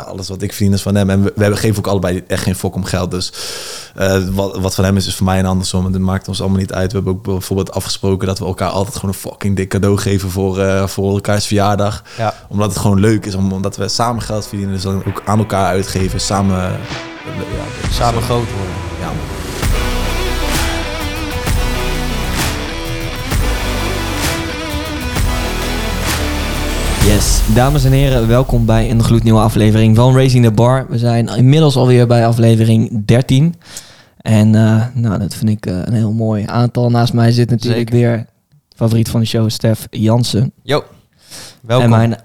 Alles wat ik verdien is van hem. En we, we geven ook allebei echt geen fok om geld. Dus eh, wat, wat van hem is, is voor mij en andersom. En dat maakt ons allemaal niet uit. We hebben ook bijvoorbeeld afgesproken dat we elkaar altijd gewoon een fucking dik cadeau geven voor, eh, voor elkaars verjaardag. Ja. Omdat het gewoon leuk is. om- Omdat we samen geld verdienen. Dus dan ook aan elkaar uitgeven. Samen. eh, ja, Samen groot worden. Ja, Yes, dames en heren, welkom bij een gloednieuwe aflevering van Racing the Bar. We zijn inmiddels alweer bij aflevering 13. En eh, nou, dat vind ik eh, een heel mooi aantal. Naast mij zit natuurlijk Zeker. weer favoriet van de show, Stef Jansen. Yo, welkom. En mijn...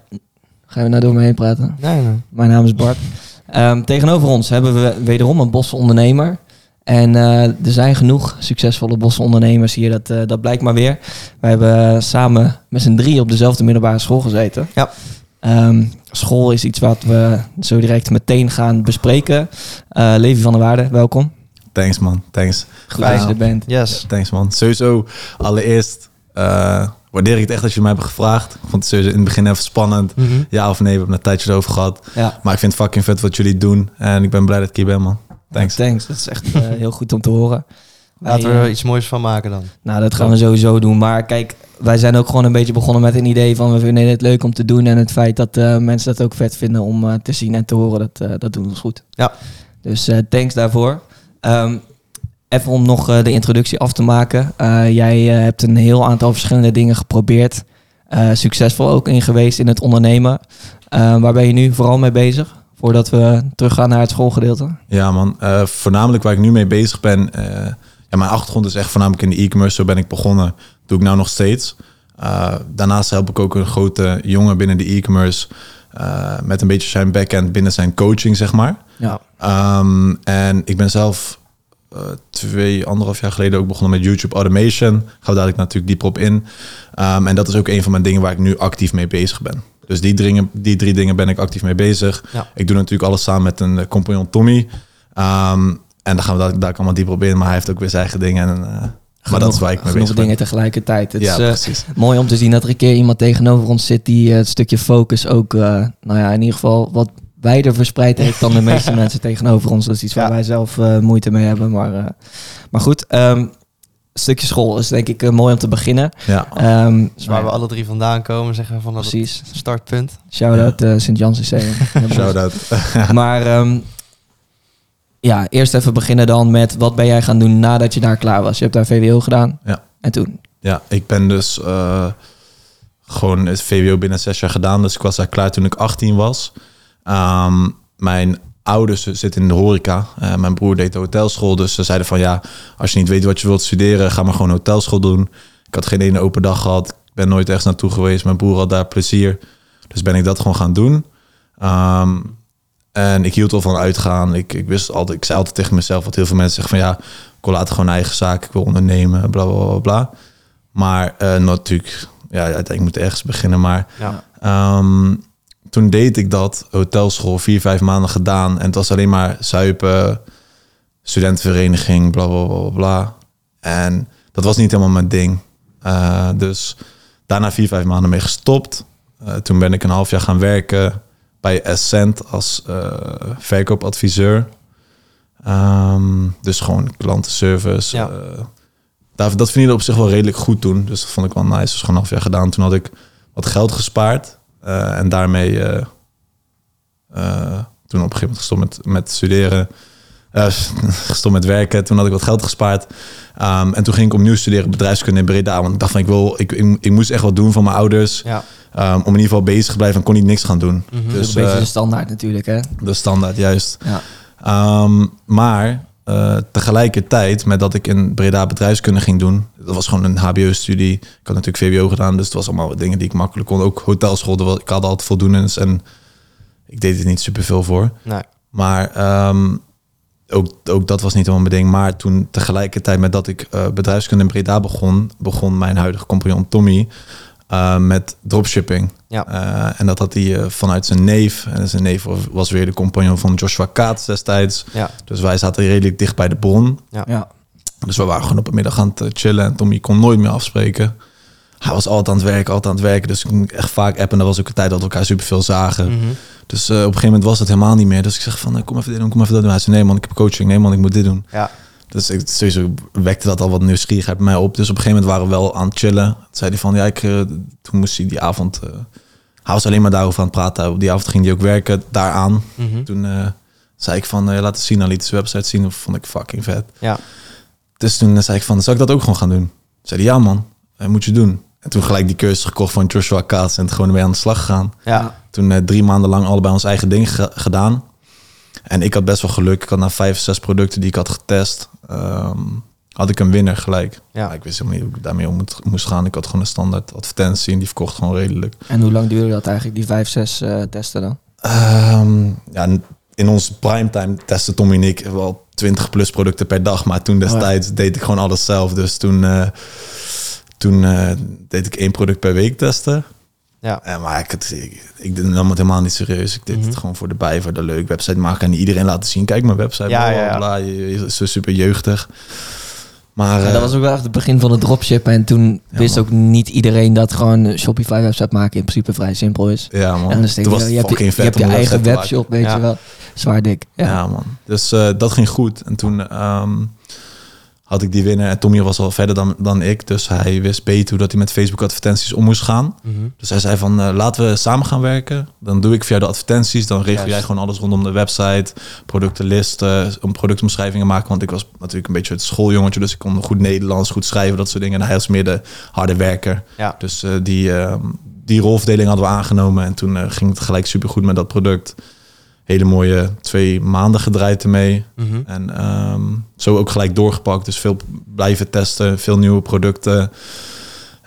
Gaan we nou door me heen praten? Nee, nee. Mijn naam is Bart. Ehm, tegenover ons hebben we wederom een bosse ondernemer. En eh, er zijn genoeg succesvolle bosse ondernemers hier, dat, eh, dat blijkt maar weer. Wij hebben samen met z'n drie op dezelfde middelbare school gezeten. Ja. Ehm, school is iets wat we zo direct meteen gaan bespreken. Eh Levi van der Waarde, welkom. Thanks man, thanks. Goed dat je er bent. Yes. Thanks man. Sowieso, allereerst eh, waardeer ik het echt dat je mij hebt gevraagd. Ik vond het sowieso in het begin even spannend. Mhm. Ja of nee, we hebben een tijdje erover gehad. Ja. Maar ik vind het fucking vet wat jullie doen. En ik ben blij dat ik hier ben man. Thanks. Thanks, dat is echt eh, heel goed om te horen. Laten we er iets moois van maken dan. Nou, dat gaan we sowieso doen. Maar kijk, wij zijn ook gewoon een beetje begonnen met een idee van we vinden het leuk om te doen. En het feit dat eh, mensen dat ook vet vinden om eh, te zien en te horen, dat, dat doen we ons goed. Ja. Dus thanks daarvoor. Ehm, even om nog de introductie af te maken. Jij hebt een heel aantal verschillende dingen geprobeerd. Succesvol ook in geweest in het ondernemen. Waar ben je nu vooral mee bezig? Voordat we teruggaan naar het schoolgedeelte. Ja man, Eh, voornamelijk waar ik nu mee bezig ben. eh, ja, mijn achtergrond is echt voornamelijk in de e-commerce. Zo ben ik begonnen. Doe ik nou nog steeds. Eh, daarnaast help ik ook een grote jongen binnen de e-commerce. met een beetje zijn backend binnen zijn coaching, zeg maar. Ja. Ehm, en ik ben zelf twee, anderhalf jaar geleden ook begonnen met YouTube Automation. Gaan we dadelijk natuurlijk dieper op in. Ehm, en dat is ook een van mijn dingen waar ik nu actief mee bezig ben. Dus die, dringen, die drie dingen ben ik actief mee bezig. Ja. Ik doe natuurlijk alles samen met een eh, compagnon Tommy. Ehm, en dan gaan we daar, daar allemaal dieper op in. Maar hij heeft ook weer zijn eigen dingen. En, eh, maar dat is waar ik mee bezig ben. dingen tegelijkertijd. Het Ja, is, eh, precies. Mooi om te zien dat er een keer iemand tegenover ons zit die het stukje focus ook, nou ja, in ieder geval wat wijder verspreid heeft dan de meeste mensen tegenover ons. Dat is iets waar Ja. wij zelf moeite mee hebben. Maar, maar goed, ehm, stukje school is denk ik eh, mooi om te beginnen. Ja, Ehm Dus waar we alle drie vandaan komen, zeggen we van dat Precies. startpunt. Shout-out eh, Sint-Jans Lyceum. shout-out. Maar ehm, ja, eerst even beginnen dan met wat ben jij gaan doen nadat je daar klaar was? Je hebt daar VWO gedaan. Ja. En toen? Ja, ik ben dus eh, gewoon het VWO binnen zes jaar gedaan. Dus ik was daar klaar toen ik 18 was. Ehm, mijn ouders zitten in de horeca. Eh, mijn broer deed de hotelschool. Dus ze zeiden van ja, als je niet weet wat je wilt studeren, ga maar gewoon hotelschool doen. Ik had geen ene open dag gehad. Ik ben nooit ergens naartoe geweest. Mijn broer had daar plezier. Dus ben ik dat gewoon gaan doen. Ehm, en ik hield wel van uitgaan. Ik, ik wist altijd, ik zei altijd tegen mezelf, wat heel veel mensen zeggen van ja, ik wil later gewoon eigen zaak, ik wil ondernemen, bla bla bla bla. Maar eh, natuurlijk, ja, uiteindelijk moet ergens beginnen. Maar Ja. ehm, toen deed ik dat, hotelschool, vier, vijf maanden gedaan. En het was alleen maar zuipen, studentenvereniging, bla bla bla bla. En dat was niet helemaal mijn ding. Eh, dus daarna vier, vijf maanden mee gestopt. Eh, toen ben ik een half jaar gaan werken bij Ascent als eh, verkoopadviseur. Ehm, dus gewoon klantenservice. Ja. dat vind ik op zich wel redelijk goed toen. Dus dat vond ik wel nice. Dus gewoon een half jaar gedaan. Toen had ik wat geld gespaard. Eh, en daarmee eh, eh, toen op een gegeven moment gestopt met, met studeren. Gestopt met werken. Toen had ik wat geld gespaard. Ehm, en toen ging ik opnieuw studeren bedrijfskunde in Breda. Want ik dacht van ik wil, ik, ik, ik moest echt wat doen van mijn ouders. Ja. Ehm, om in ieder geval bezig te blijven en kon niet niks gaan doen. Mhm. Dus een beetje de standaard natuurlijk, hè? de standaard, juist. Ja. Ehm, maar eh, tegelijkertijd met dat ik in Breda bedrijfskunde ging doen, dat was gewoon een HBO-studie. Ik had natuurlijk VWO gedaan, dus het was allemaal dingen die ik makkelijk kon. Ook hotelschool, ik had altijd voldoendes en ik deed er niet super veel voor. Nee. Maar ehm, ook, ook dat was niet helemaal mijn ding. Maar toen tegelijkertijd met dat ik eh, bedrijfskunde in Breda begon, begon mijn huidige compagnon Tommy eh, met dropshipping. Ja. Eh, en dat had hij eh, vanuit zijn neef. En zijn neef was- weer de compagnon van Joshua Kaats destijds. Ja. Dus wij zaten redelijk dicht bij de bron. Ja. Dus we waren gewoon op een middag aan het chillen. En Tommy kon nooit meer afspreken. hij was altijd aan het werken, altijd aan het werken. Dus ik ging echt vaak appen. En dat was ook een tijd dat we elkaar superveel zagen. Mhm. Dus eh, op een gegeven moment was het helemaal niet meer. Dus ik zeg van, kom even dit doen, kom even dat doen. Hij zei, nee man, ik heb coaching. Nee man, ik moet dit doen. Ja. Dus ik, sowieso wekte dat al wat nieuwsgierigheid bij mij op. Dus op een gegeven moment waren we wel aan het chillen. Toen zei hij van, ja, ik, eh, toen moest hij die avond... eh, hij was alleen maar daarover aan het praten. Op die avond ging hij ook werken daaraan. Mhm. Toen eh, zei ik van, eh, laat het zien, dan liet zijn website zien. Dat vond ik fucking vet. Ja. Dus toen zei ik van, zal ik dat ook gewoon gaan doen? Zei hij, ja man, dat moet je doen. En toen gelijk die cursus gekocht van Joshua Kaats en het gewoon mee aan de slag gegaan. Ja. Toen drie maanden lang allebei ons eigen ding ge- gedaan. En ik had best wel geluk. Ik had na vijf, zes producten die ik had getest, ehm, had ik een winnaar gelijk. Ja. Ik wist helemaal niet hoe ik daarmee om moet- moest gaan. Ik had gewoon een standaard advertentie en die verkocht gewoon redelijk. En hoe lang duurde dat eigenlijk, die vijf, zes eh, testen dan? Ehm, ja, in onze primetime testen Tommy en ik wel 20 plus producten per dag. Maar toen destijds deed ik gewoon alles zelf. Dus toen, eh, toen eh, deed ik één product per week testen. Ja. Eh, maar ik, het, ik, ik nam het helemaal niet serieus. Ik deed Mhm. het gewoon voor de bij, voor de leuk website maken. En iedereen laten zien. Kijk, mijn website. Ja, bla, bla, ja. bla. Je, je is zo super jeugdig. Maar Ja, eh, dat was ook wel echt het begin van het dropshippen. En toen Ja, wist man. ook niet iedereen dat gewoon Shopify website maken in principe vrij simpel is. ja, man. en dan Toen je, was je, het hebt je, je hebt je eigen webshop, weet Ja. je wel. Zwaar dik. Ja. Ja, man. Dus eh, dat ging goed. En toen ehm, had ik die winnaar. En Tommy was al verder dan, dan ik. Dus hij wist beter hoe dat hij met Facebook advertenties om moest gaan. Mhm. Dus hij zei van, eh, laten we samen gaan werken. Dan doe ik via de advertenties. Dan regel Juist. jij gewoon alles rondom de website. Productenlisten, om productomschrijvingen maken. Want ik was natuurlijk een beetje het schooljongetje. Dus ik kon goed Nederlands, goed schrijven, dat soort dingen. En hij was meer de harde werker. Ja. Dus eh, die, ehm, die rolverdeling hadden we aangenomen. En toen eh, ging het gelijk supergoed met dat product. Hele mooie twee maanden gedraaid ermee. Mhm. En ehm, zo ook gelijk doorgepakt. Dus veel blijven testen, veel nieuwe producten.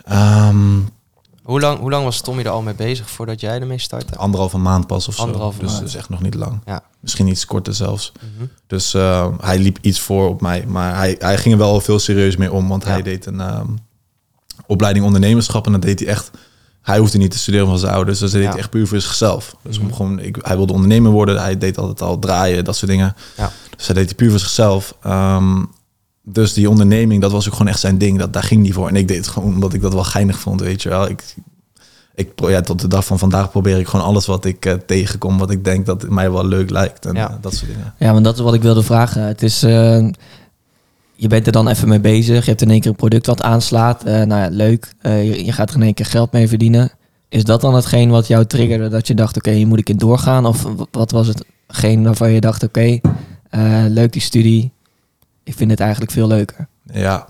Ehm, Hoe, lang, hoe lang was Tommy er al mee bezig voordat jij ermee startte? anderhalve maand pas of zo. Dus maand. dat is echt nog niet lang. Ja. Misschien iets korter zelfs. Mhm. Dus eh, hij liep iets voor op mij. Maar hij, hij ging er wel veel serieus mee om. Want Ja. hij deed een ehm, opleiding ondernemerschap. En dat deed hij echt... Hij hoefde niet te studeren van zijn ouders. Dus dat deed Ja. hij echt puur voor zichzelf. Dus Mhm. om gewoon, ik, hij wilde ondernemer worden. Hij deed altijd al draaien, dat soort dingen. Ja. Dus hij deed hij puur voor zichzelf. Ehm, dus die onderneming, dat was ook gewoon echt zijn ding. Dat, daar ging hij voor. En ik deed het gewoon omdat ik dat wel geinig vond, weet je wel. Ik, ik, ja, tot de dag van vandaag probeer ik gewoon alles wat ik eh, tegenkom... wat ik denk dat mij wel leuk lijkt. En Ja. dat soort dingen. Ja, want dat is wat ik wilde vragen. Het is, eh, je bent er dan even mee bezig. Je hebt in één keer een product wat aanslaat. Eh, nou ja, leuk. Eh, je, je gaat er in één keer geld mee verdienen. Is dat dan hetgeen wat jou triggerde? Dat je dacht, oké, hier moet ik in doorgaan? Of wat was hetgeen waarvan je dacht, oké, eh, leuk die studie. Ik vind het eigenlijk veel leuker. Ja.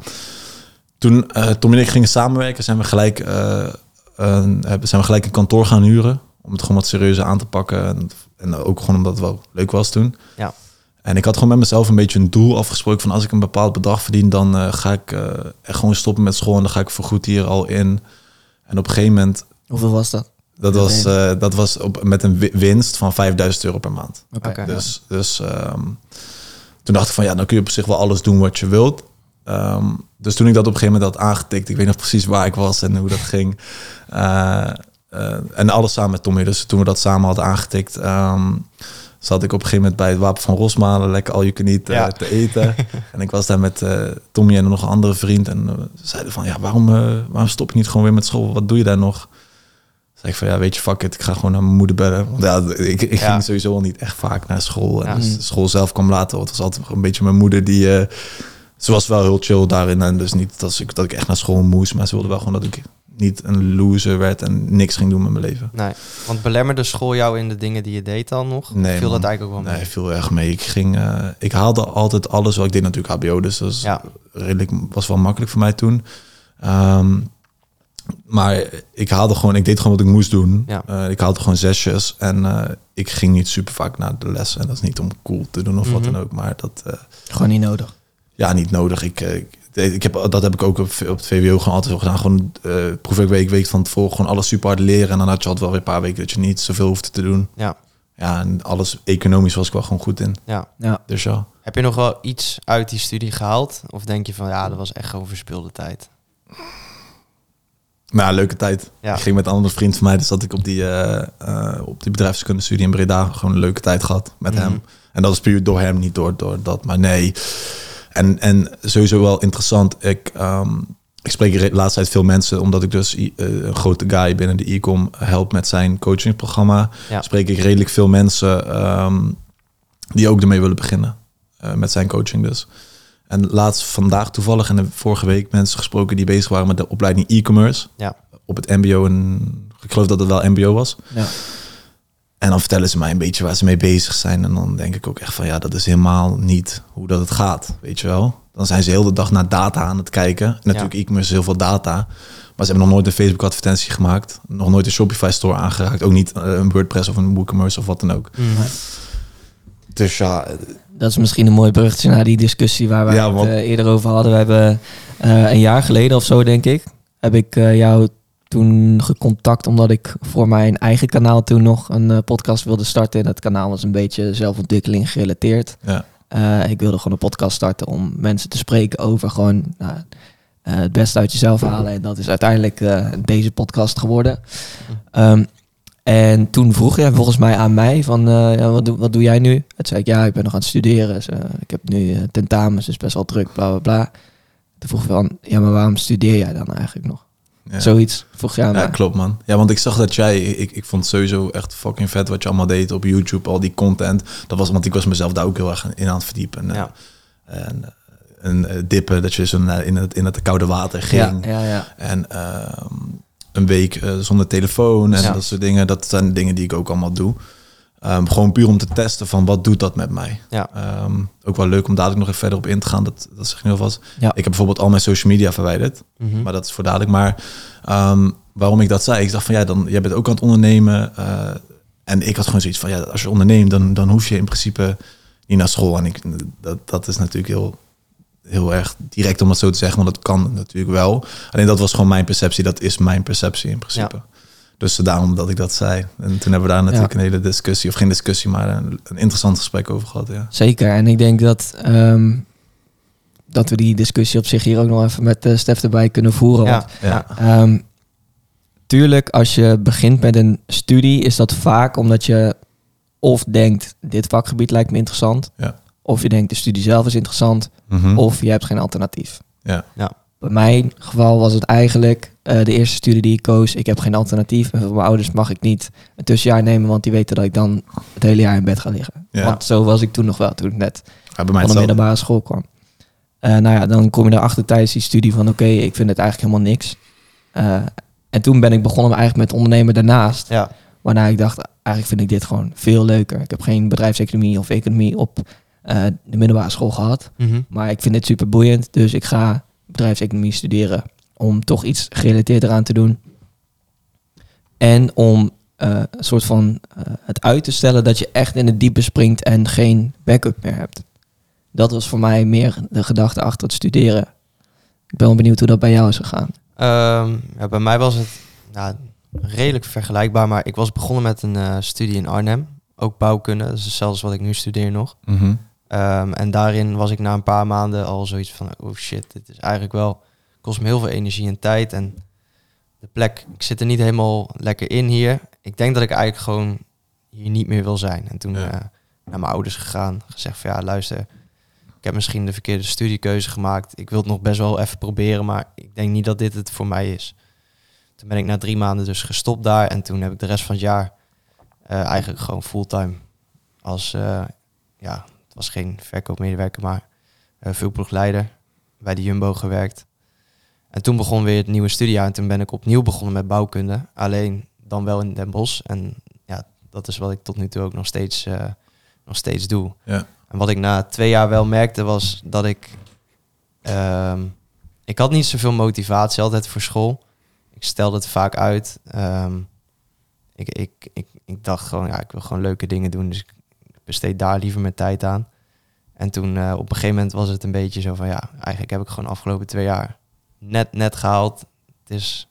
Toen Tom en ik gingen samenwerken, zijn we gelijk, een- zijn we gelijk een kantoor gaan huren. Om het gewoon wat serieuzer aan te pakken. En, en ook gewoon omdat het wel leuk was toen. Ja. En ik had gewoon met mezelf een beetje een doel afgesproken van als ik een bepaald bedrag verdien, dan eh, ga ik eh, echt gewoon stoppen met school en dan ga ik voorgoed hier al in. En op een gegeven moment, Hoeveel was dat? dat was, eh, dat was op, met een wi- winst van 5000 euro per maand. Oké. Dus, dus ehm, toen dacht ik van ja, dan kun je op zich wel alles doen wat je wilt. Ehm, dus toen ik dat op een gegeven moment had aangetikt, ik weet nog precies waar ik was en hoe dat ging. Eh, eh, en alles samen met Tommy. Dus toen we dat samen hadden aangetikt, ehm, zat ik op een gegeven moment bij het Wapen van Rosmalen, lekker al je kan niet Ja. te eten. en ik was daar met eh, Tommy en nog een andere vriend. En ze zeiden van ja, waarom, eh, waarom stop je niet gewoon weer met school? Wat doe je daar nog? Zei ik van ja, weet je, fuck it, ik ga gewoon naar mijn moeder bellen. Want ja, ik, ik Ja. ging sowieso al niet echt vaak naar school. En dus de school zelf kwam later. want Het was altijd een beetje mijn moeder die... ze was wel heel chill daarin. En dus niet dat ik, dat ik echt naar school moest. Maar ze wilde wel gewoon dat ik niet een loser werd en niks ging doen met mijn leven. Nee, want belemmerde school jou in de dingen die je deed dan nog? Nee, Viel man. dat eigenlijk ook wel mee? Nee, viel erg mee. Ik ging, eh, ik haalde altijd alles. Wat ik deed natuurlijk HBO, dus dat is Ja. redelijk was wel makkelijk voor mij toen. Ehm, maar ik haalde gewoon, ik deed gewoon wat ik moest doen. Ja. Eh, ik haalde gewoon zesjes en eh, ik ging niet super vaak naar de les. En dat is niet om cool te doen of wat Mhm. dan ook, maar dat eh, Gewoon niet nodig. ja niet nodig. Ik, eh, ik, ik heb, dat heb ik ook op, op het VWO gewoon altijd wel gedaan. Gewoon uh, proefwerkweek, week van tevoren, gewoon alles super hard leren. En dan had je altijd wel weer een paar weken dat je niet zoveel hoefde te doen. Ja, Ja, en alles economisch was ik wel gewoon goed in. ja. Ja. Dus ja. Heb je nog wel iets uit die studie gehaald? Of denk je van, ja, dat was echt gewoon verspilde tijd? Ja, leuke tijd. Ja. Ik ging met een andere vriend van mij, dus dat ik op die, eh eh op die bedrijfskunde studie in Breda gewoon een leuke tijd gehad met Mhm. hem. En dat is puur door hem, niet door, door dat. Maar nee. En, en sowieso wel interessant. Ik, ehm, ik spreek de laatste tijd veel mensen, omdat ik dus eh, een grote guy binnen de e-com help met zijn coachingprogramma. Ja. Spreek ik redelijk veel mensen ehm, die ook ermee willen beginnen. eh, met zijn coaching dus. En laatst vandaag toevallig en de vorige week mensen gesproken die bezig waren met de opleiding e-commerce. Ja. Op het mbo en ik geloof dat het wel mbo was. Ja. En dan vertellen ze mij een beetje waar ze mee bezig zijn. En dan denk ik ook echt van ja, dat is helemaal niet hoe dat het gaat. Weet je wel? Dan zijn ze heel de dag naar data aan het kijken. En natuurlijk, e-commerce is heel veel data. Maar ze hebben nog nooit een Facebook advertentie gemaakt. Nog nooit een Shopify store aangeraakt. Ook niet eh, een WordPress of een WooCommerce of wat dan ook. Mhm. Dus ja, Dat is misschien een mooi bruggetje naar die discussie waar we Ja, het want- eh, eerder over hadden. We hebben eh, een jaar geleden of zo, denk ik, heb ik eh, jou toen gecontact omdat ik voor mijn eigen kanaal toen nog een eh, podcast wilde starten. En dat kanaal was een beetje zelfontwikkeling gerelateerd. ja. Eh, ik wilde gewoon een podcast starten om mensen te spreken over gewoon nou, eh, het beste uit jezelf halen. En dat is uiteindelijk deze podcast geworden. Ehm, en toen vroeg jij volgens mij aan mij van, ja, wat, doe, wat doe jij nu? Toen zei ik, ja, ik ben nog aan het studeren. Dus, ik heb nu tentamens, dus best wel druk, bla bla bla. Toen vroeg ik van, ja, maar waarom studeer jij dan eigenlijk nog? Ja. Zoiets vroeg je aan Ja, klopt man. Ja, want ik zag dat jij, ik, ik vond sowieso echt fucking vet wat je allemaal deed op YouTube, al die content. Dat was, want ik was mezelf daar ook heel erg in aan het verdiepen. En, Ja. en, en eh, dippen, dat je zo naar- in het, in het koude water ging. Ja, ja, ja. En ehm, een week eh, zonder telefoon en Ja. dat soort dingen. Dat zijn dingen die ik ook allemaal doe. Ehm, gewoon puur om te testen van wat doet dat met mij. Ja. Ehm, ook wel leuk om dadelijk nog even verder op in te gaan. Dat, dat zeg ik nu alvast. Ja. Ik heb bijvoorbeeld al mijn social media verwijderd. Mhm. Maar dat is voor dadelijk. Maar ehm, waarom ik dat zei, ik dacht van ja, dan jij bent ook aan het ondernemen. eh, en ik had gewoon zoiets van ja, als je onderneemt, dan, dan hoef je in principe niet naar school. En ik, dat, dat is natuurlijk heel, heel erg direct om het zo te zeggen, want dat kan natuurlijk wel. Alleen dat was gewoon mijn perceptie. Dat is mijn perceptie in principe. Dus daarom dat ik dat zei. En toen hebben we daar natuurlijk Ja. een hele discussie, of geen discussie, maar een, een interessant gesprek over gehad. Ja. Zeker. En ik denk dat, ehm, dat we die discussie op zich hier ook nog even met eh Stef erbij kunnen voeren. Want Ja, Ja. ja. Ehm, tuurlijk, als je begint met een studie, is dat vaak omdat je of denkt, dit vakgebied lijkt me interessant. Ja. Of je denkt, de studie zelf is interessant. Mhm. Of je hebt geen alternatief. Ja. Ja. Bij mijn geval was het eigenlijk eh, de eerste studie die ik koos. Ik heb geen alternatief. En van mijn ouders mag ik niet een tussenjaar nemen, want die weten dat ik dan het hele jaar in bed ga liggen. Ja. Want zo was ik toen nog wel, toen ik net Ja, bij mij van de middelbare school kwam. Eh, nou ja, dan kom je erachter tijdens die studie van oké, ik vind het eigenlijk helemaal niks. Eh, en toen ben ik begonnen eigenlijk met ondernemen daarnaast. ja. Waarna ik dacht, eigenlijk vind ik dit gewoon veel leuker. Ik heb geen bedrijfseconomie of economie op eh, de middelbare school gehad. Mhm. Maar ik vind dit super boeiend. Dus ik ga bedrijfseconomie studeren om toch iets gerelateerd eraan te doen. En om eh, een soort van eh, het uit te stellen dat je echt in het diepe springt en geen backup meer hebt. Dat was voor mij meer de gedachte achter het studeren. Ik ben wel benieuwd hoe dat bij jou is gegaan. Ehm, ja, bij mij was het nou, redelijk vergelijkbaar, maar ik was begonnen met een eh, studie in Arnhem. Ook bouwkunde, dat is hetzelfde als wat ik nu studeer nog. Mhm. Ehm, en daarin was ik na een paar maanden al zoiets van, oh shit, dit is eigenlijk wel, kost me heel veel energie en tijd. En de plek, ik zit er niet helemaal lekker in hier. Ik denk dat ik eigenlijk gewoon hier niet meer wil zijn. En toen Ja. eh, naar mijn ouders gegaan, gezegd van ja, luister, ik heb misschien de verkeerde studiekeuze gemaakt. Ik wil het nog best wel even proberen, maar ik denk niet dat dit het voor mij is. Toen ben ik na drie maanden dus gestopt daar en toen heb ik de rest van het jaar eh, eigenlijk gewoon fulltime als, eh, ja, het was geen verkoopmedewerker, maar uh, bij de Jumbo gewerkt. En toen begon weer het nieuwe studiejaar en toen ben ik opnieuw begonnen met bouwkunde. Alleen dan wel in Den Bosch. En ja, dat is wat ik tot nu toe ook nog steeds, eh, nog steeds doe. Ja. En wat ik na twee jaar wel merkte was dat ik... ehm, ik had niet zoveel motivatie altijd voor school. Ik stelde het vaak uit. Ehm, ik, ik, ik, ik dacht gewoon, ja, ik wil gewoon leuke dingen doen. Dus ik besteed daar liever mijn tijd aan. En toen eh, op een gegeven moment was het een beetje zo van, ja, eigenlijk heb ik gewoon de afgelopen twee jaar net, net gehaald. Het is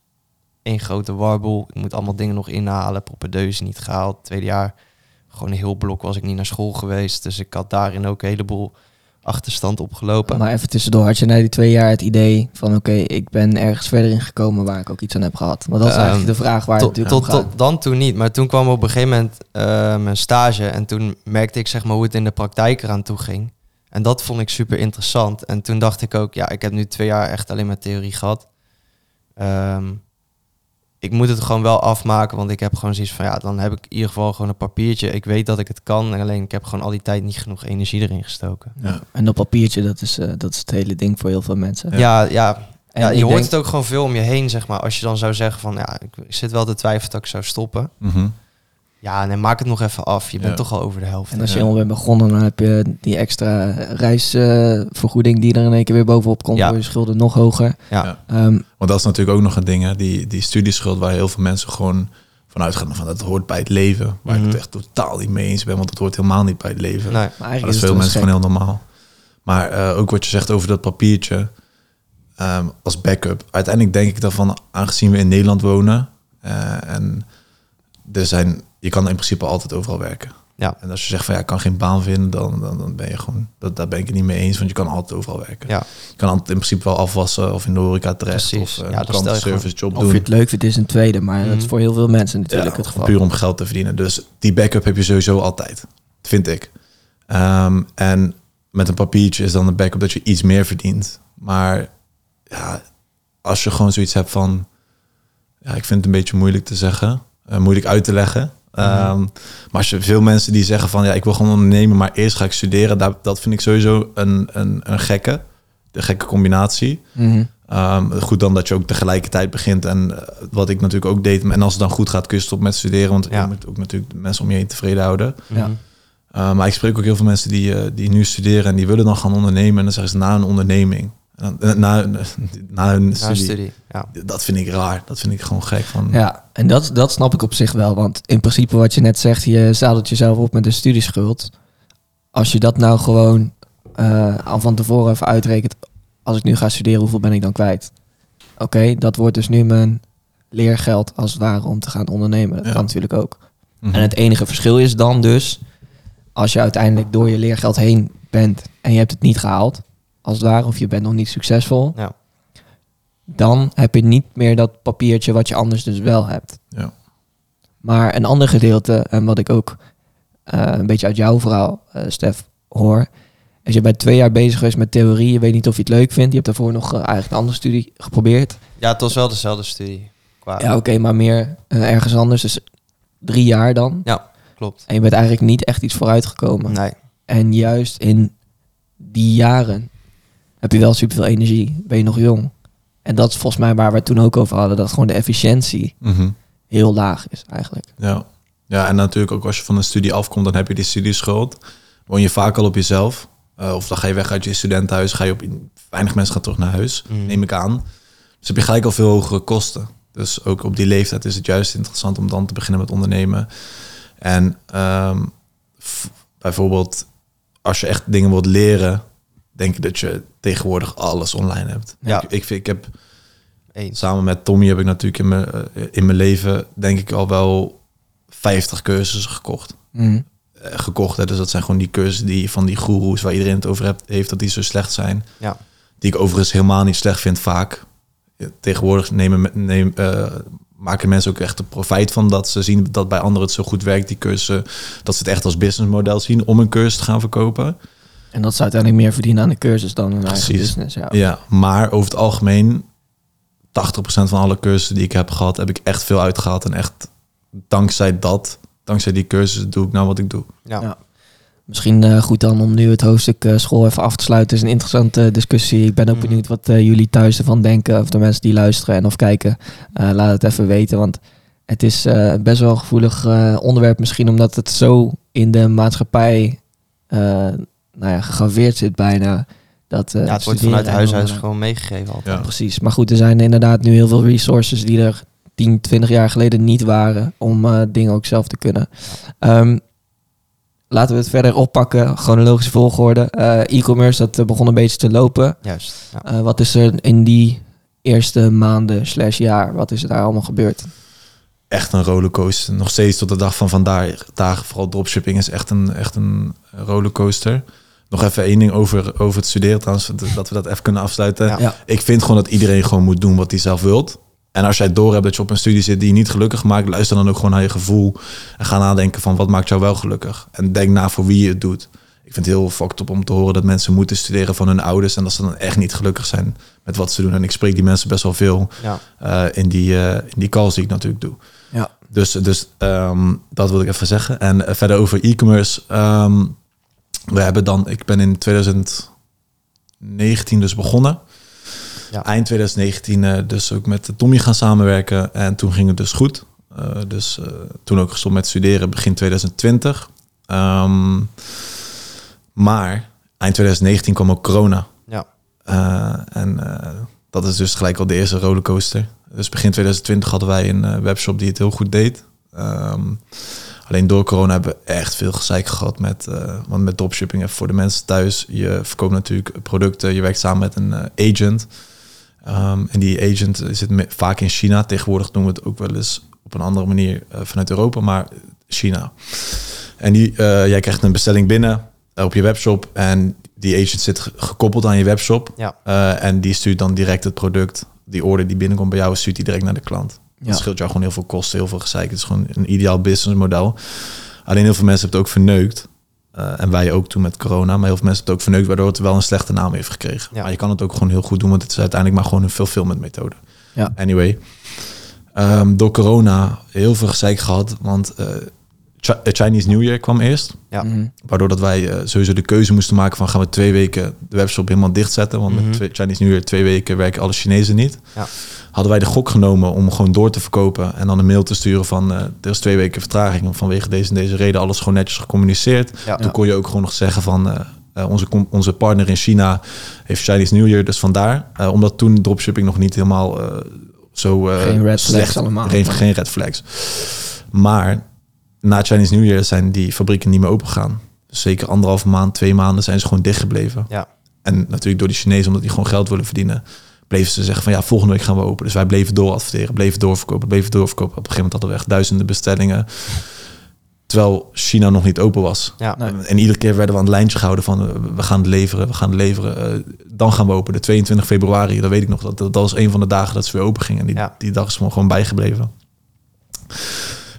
één grote warboel. Ik moet allemaal dingen nog inhalen. Propedeuse niet gehaald. Tweede jaar, gewoon een heel blok was ik niet naar school geweest. Dus ik had daarin ook een heleboel achterstand opgelopen. Maar even tussendoor, had je na die twee jaar het idee van oké, ik ben ergens verder in gekomen waar ik ook iets aan heb gehad? Want dat is Ehm, eigenlijk de vraag waar het tot, natuurlijk tot, dan toen niet. Maar toen kwam op een gegeven moment eh, mijn stage. En toen merkte ik zeg maar hoe het in de praktijk eraan toe ging. En dat vond ik super interessant. En toen dacht ik ook, ja, ik heb nu twee jaar echt alleen maar theorie gehad. Ehm, ik moet het gewoon wel afmaken, want ik heb gewoon zoiets van ja, dan heb ik in ieder geval gewoon een papiertje. Ik weet dat ik het kan, en alleen ik heb gewoon al die tijd niet genoeg energie erin gestoken. Ja. En op papiertje, dat is, eh, dat is het hele ding voor heel veel mensen. Ja, ja, En ja, je hoort denk- het ook gewoon veel om je heen, zeg maar. Als je dan zou zeggen van ja, ik, ik zit wel te twijfelen dat ik zou stoppen. Mhm. Ja, nee, maak het nog even af. Je bent Ja. toch al over de helft. En als je Ja. al bent begonnen, dan heb je die extra reisvergoeding die er in één keer weer bovenop komt. Ja. Voor je schulden nog hoger. Ja. Ja. Ehm, Want dat is natuurlijk ook nog een ding, hè? Die, die studieschuld waar heel veel mensen gewoon vanuit gaan van dat hoort bij het leven. Waar ik Mhm. het echt totaal niet mee eens ben, want het hoort helemaal niet bij het leven. Nee. maar Maar eigenlijk dat is veel mensen wel gewoon heel normaal. Maar eh, ook wat je zegt over dat papiertje ehm, als backup. Uiteindelijk denk ik daarvan, aangezien we in Nederland wonen eh, en er zijn, je kan in principe altijd overal werken. Ja. En als je zegt van ja, ik kan geen baan vinden, dan, dan, dan ben je gewoon, dat, daar ben ik het niet mee eens, want je kan altijd overal werken. Ja. Je kan altijd in principe wel afwassen of in de horeca terecht Precies. of uh, Ja, een klantenservice job Of doen. je het leuk vindt is een tweede, maar dat is Mhm. voor heel veel mensen natuurlijk het geval. Puur om geld te verdienen. Dus die backup heb je sowieso altijd. Vind ik. Ehm, en met een papiertje is dan de backup dat je iets meer verdient. Maar ja, als je gewoon zoiets hebt van... Ja, ik vind het een beetje moeilijk te zeggen. eh, moeilijk uit te leggen. Ehm, maar als je veel mensen die zeggen van... Ja, ik wil gewoon ondernemen, maar eerst ga ik studeren. Dat, dat vind ik sowieso een, een, een gekke. De gekke combinatie. Mhm. Ehm, goed dan dat je ook tegelijkertijd begint. En eh, wat ik natuurlijk ook deed. En als het dan goed gaat, kun je stoppen met studeren. Want Ja. je moet ook natuurlijk de mensen om je heen tevreden houden. Ja. Mhm. Uh, maar ik spreek ook heel veel mensen die, eh, die nu studeren en die willen dan gaan ondernemen. En dan zeggen ze na een onderneming. Eh, na, na hun Na studie. studie. Ja. Dat vind ik raar. Dat vind ik gewoon gek. Van, Ja, en dat, dat snap ik op zich wel. Want in principe wat je net zegt, je zadelt jezelf op met een studieschuld. Als je dat nou gewoon eh, al van tevoren even uitrekent. Als ik nu ga studeren, hoeveel ben ik dan kwijt? Oké, dat wordt dus nu mijn leergeld als het ware om te gaan ondernemen. Dat Ja. kan natuurlijk ook. Mhm. En het enige verschil is dan dus, als je uiteindelijk door je leergeld heen bent en je hebt het niet gehaald, als het ware, of je bent nog niet succesvol, Ja. dan heb je niet meer dat papiertje wat je anders dus wel hebt. Ja. Maar een ander gedeelte, en wat ik ook eh, een beetje uit jouw verhaal, eh Stef, hoor, is je bent twee jaar bezig geweest met theorie, je weet niet of je het leuk vindt, je hebt daarvoor nog eh, eigenlijk een andere studie geprobeerd. ja, het was wel dezelfde studie. Qua... Ja, oké, maar meer ergens anders, dus drie jaar dan. Ja, klopt. En je bent eigenlijk niet echt iets vooruitgekomen. Nee. En juist in die jaren heb je wel superveel energie. Ben je nog jong. En dat is volgens mij waar we het toen ook over hadden. Dat gewoon de efficiëntie Mhm. heel laag is eigenlijk. Ja. ja, en natuurlijk ook als je van een studie afkomt, dan heb je die studieschuld. Woon je vaak al op jezelf. Eh, of dan ga je weg uit je studentenhuis. Ga je op, weinig mensen gaan terug naar huis, Mhm. neem ik aan. Dus heb je gelijk al veel hogere kosten. Dus ook op die leeftijd is het juist interessant om dan te beginnen met ondernemen. En ehm, bijvoorbeeld, als je echt dingen wilt leren, denk ik dat je tegenwoordig alles online hebt. Ja. Ik, ik, vind- ik heb Eens. samen met Tommy heb ik natuurlijk in mijn, eh, in mijn leven, denk ik, al wel 50 cursussen gekocht. Mhm. Eh, gekocht. Hè. Dus dat zijn gewoon die cursussen die van die goeroes waar iedereen het over hebt, heeft dat die zo slecht zijn. Ja. Die ik overigens helemaal niet slecht vind vaak. Tegenwoordig nemen, me- neem, eh, maken mensen ook echt een profijt van dat ze zien dat bij anderen het zo goed werkt, die cursussen. Dat ze het echt als businessmodel zien om een cursus te gaan verkopen. En dat ze uiteindelijk meer verdienen aan de cursus dan een eigen Precies. business. Ja. Ja, maar over het algemeen, 80% van alle cursussen die ik heb gehad, heb ik echt veel uitgehaald. En echt dankzij dat, dankzij die cursussen, doe ik nou wat ik doe. Ja. Ja. Misschien eh, goed dan om nu het hoofdstuk eh, school even af te sluiten. Het is een interessante discussie. Ik ben ook Mhm. benieuwd wat eh, jullie thuis ervan denken. Of de mensen die luisteren en of kijken. Eh, laat het even weten. Want het is eh, best wel een gevoelig eh, onderwerp misschien. Omdat het zo in de maatschappij eh, nou ja, gegraveerd zit bijna. Dat, eh, ja, het wordt vanuit huis uit dan- gewoon meegegeven altijd. Ja. Precies. Maar goed, er zijn inderdaad nu heel veel resources die er 10, 20 jaar geleden niet waren om eh, dingen ook zelf te kunnen. Ehm, laten we het verder oppakken. Chronologische volgorde. Eh, E-commerce, dat eh, begon een beetje te lopen. Juist. Ja. Eh, wat is er in die eerste maanden slash jaar, wat is er daar allemaal gebeurd? Echt een rollercoaster. Nog steeds tot de dag van vandaag. Dagen, vooral dropshipping is echt een, echt een rollercoaster. Nog even één ding over, over het studeren trouwens, dat we dat even kunnen afsluiten. Ja. Ik vind gewoon dat iedereen gewoon moet doen wat hij zelf wilt. En als jij door hebt dat je op een studie zit die je niet gelukkig maakt, luister dan ook gewoon naar je gevoel. En ga nadenken van wat maakt jou wel gelukkig. En denk na voor wie je het doet. Ik vind het heel fucked up om te horen dat mensen moeten studeren van hun ouders en dat ze dan echt niet gelukkig zijn met wat ze doen. En ik spreek die mensen best wel veel Ja. eh, in, die, eh, in die calls die ik natuurlijk doe. Ja. Dus, dus ehm, dat wil ik even zeggen. En eh, verder over e-commerce. ehm, we hebben dan, ik ben in 2019 dus begonnen. Ja. Eind 2019 eh, dus ook met Tommy gaan samenwerken. En toen ging het dus goed. Eh, dus eh, toen ook gestopt met studeren begin 2020. Ehm, maar eind 2019 kwam ook corona. Ja. En dat is dus gelijk al de eerste rollercoaster. Dus begin 2020 hadden wij een webshop die het heel goed deed. Ehm, alleen door corona hebben we echt veel gezeik gehad met, eh, want met dropshipping. Even voor de mensen thuis. Je verkoopt natuurlijk producten. Je werkt samen met een eh, agent. Ehm, en die agent zit vaak in China. Tegenwoordig doen we het ook wel eens op een andere manier eh, vanuit Europa, maar China. En die, jij krijgt een bestelling binnen op je webshop en die agent zit ge- gekoppeld aan je webshop. Ja. En die stuurt dan direct het product, die order die binnenkomt bij jou, stuurt die direct naar de klant. Ja. Dat scheelt jou gewoon heel veel kosten, heel veel gezeik. Het is gewoon een ideaal businessmodel. Alleen heel veel mensen hebben het ook verneukt. Eh, en wij ook toen met corona. Maar heel veel mensen hebben het ook verneukt, waardoor het wel een slechte naam heeft gekregen. Ja. Maar je kan het ook gewoon heel goed doen, want het is uiteindelijk maar gewoon een fulfillment methode. Ja. Anyway. Ehm, door corona heel veel gezeik gehad, want eh, eh, Chinese New Year kwam eerst. Ja. Mhm. Waardoor dat wij sowieso de keuze moesten maken van gaan we twee weken de webshop helemaal dichtzetten. Want Mhm. met twee- Chinese New Year twee weken werken alle Chinezen niet. Ja. Hadden wij de gok genomen om gewoon door te verkopen en dan een mail te sturen van eh, er is twee weken vertraging vanwege deze en deze reden. Alles gewoon netjes gecommuniceerd. Ja. Toen kon je ook gewoon nog zeggen van eh, onze, onze partner in China heeft Chinese New Year, dus vandaar. Omdat toen dropshipping nog niet helemaal zo Geen red flags slecht, allemaal. Geen, geen red flags. Maar na Chinese New Year zijn die fabrieken niet meer open gegaan. Dus zeker anderhalve maand, twee maanden zijn ze gewoon dicht gebleven. Ja. En natuurlijk door die Chinezen, omdat die gewoon geld willen verdienen, bleven ze zeggen van ja, volgende week gaan we open. Dus wij bleven door adverteren, bleven doorverkopen, bleven doorverkopen. Op een gegeven moment hadden we echt duizenden bestellingen. Terwijl China nog niet open was. Ja. Nee. En iedere keer werden we aan het lijntje gehouden van eh, we gaan het leveren, we gaan het leveren. Eh, dan gaan we open. De 22 februari, dat weet ik nog. Dat, dat was een van de dagen dat ze weer open gingen. En die, Ja. die dag is me gewoon bijgebleven.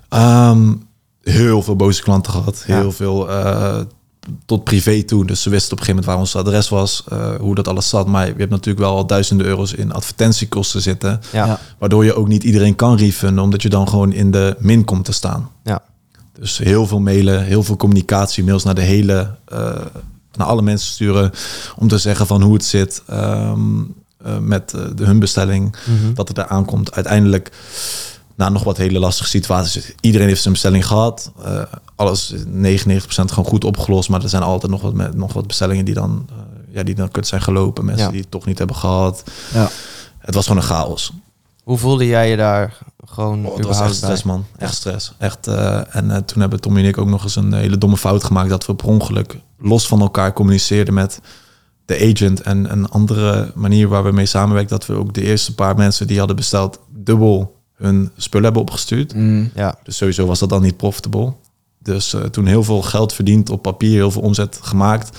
Ehm, heel veel boze klanten gehad. Heel Ja. veel eh, tot privé toe. Dus ze wisten op een gegeven moment waar ons adres was, eh, hoe dat alles zat. Maar je hebt natuurlijk wel al duizenden euro's in advertentiekosten zitten. Ja. Waardoor je ook niet iedereen kan refunden, omdat je dan gewoon in de min komt te staan. Ja. Dus heel veel mailen, heel veel communicatie, mails naar de hele, eh, naar alle mensen sturen om te zeggen van hoe het zit ehm, eh, met de, hun bestelling, Mhm. dat het er aankomt. Uiteindelijk, na nog wat hele lastige situaties, iedereen heeft zijn bestelling gehad. Eh, alles is 99% gewoon goed opgelost, maar er zijn altijd nog wat, met, nog wat bestellingen die dan, eh, ja, die dan kut zijn gelopen, mensen Ja. die het toch niet hebben gehad. Ja. Het was gewoon een chaos. Hoe voelde jij je daar gewoon Oh, het was echt stress, bij? man. Echt stress. Echt, eh, en eh, toen hebben Tommy en ik ook nog eens een hele domme fout gemaakt... dat we per ongeluk los van elkaar communiceerden met de agent... en een andere manier waar we mee samenwerken... dat we ook de eerste paar mensen die hadden besteld... dubbel hun spullen hebben opgestuurd. Mm. Ja. Dus sowieso was dat dan niet profitable. Dus eh, toen heel veel geld verdiend op papier... heel veel omzet gemaakt...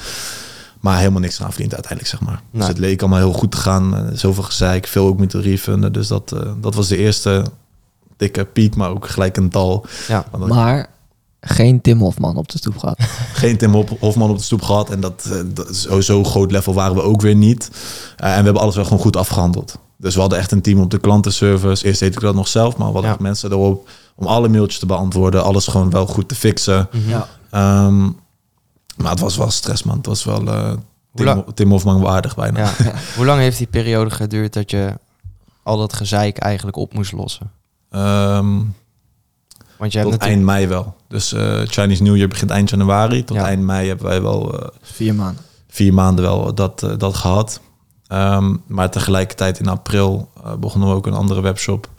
Maar helemaal niks aan verdiend uiteindelijk, zeg maar. Dus het leek allemaal heel goed te gaan. eh, zoveel gezeik, veel ook moeten refunden. Dus dat, eh, dat was de eerste dikke piek, maar ook gelijk een dal. Ja. Maar geen Tim Hofman op de stoep gehad. Geen Tim Hofman op de stoep gehad. En dat, dat zo, zo groot level waren we ook weer niet. Eh, en we hebben alles wel gewoon goed afgehandeld. Dus we hadden echt een team op de klantenservice. Eerst deed ik dat nog zelf, maar we hadden Ja. echt mensen erop om alle mailtjes te beantwoorden. Alles gewoon wel goed te fixen. Mhm. Ja. Ehm, maar het was wel stress, man. Het was wel eh, Tim, Tim Hofman waardig bijna. Ja. Hoe lang heeft die periode geduurd dat je al dat gezeik eigenlijk op moest lossen? Ehm, Want je hebt tot natuurlijk... eind mei wel. Dus eh, Chinese New Year begint eind januari. Tot Ja. eind mei hebben wij wel eh, Vier maanden. vier maanden wel dat, dat gehad. Ehm, maar tegelijkertijd in april eh, begonnen we ook een andere webshop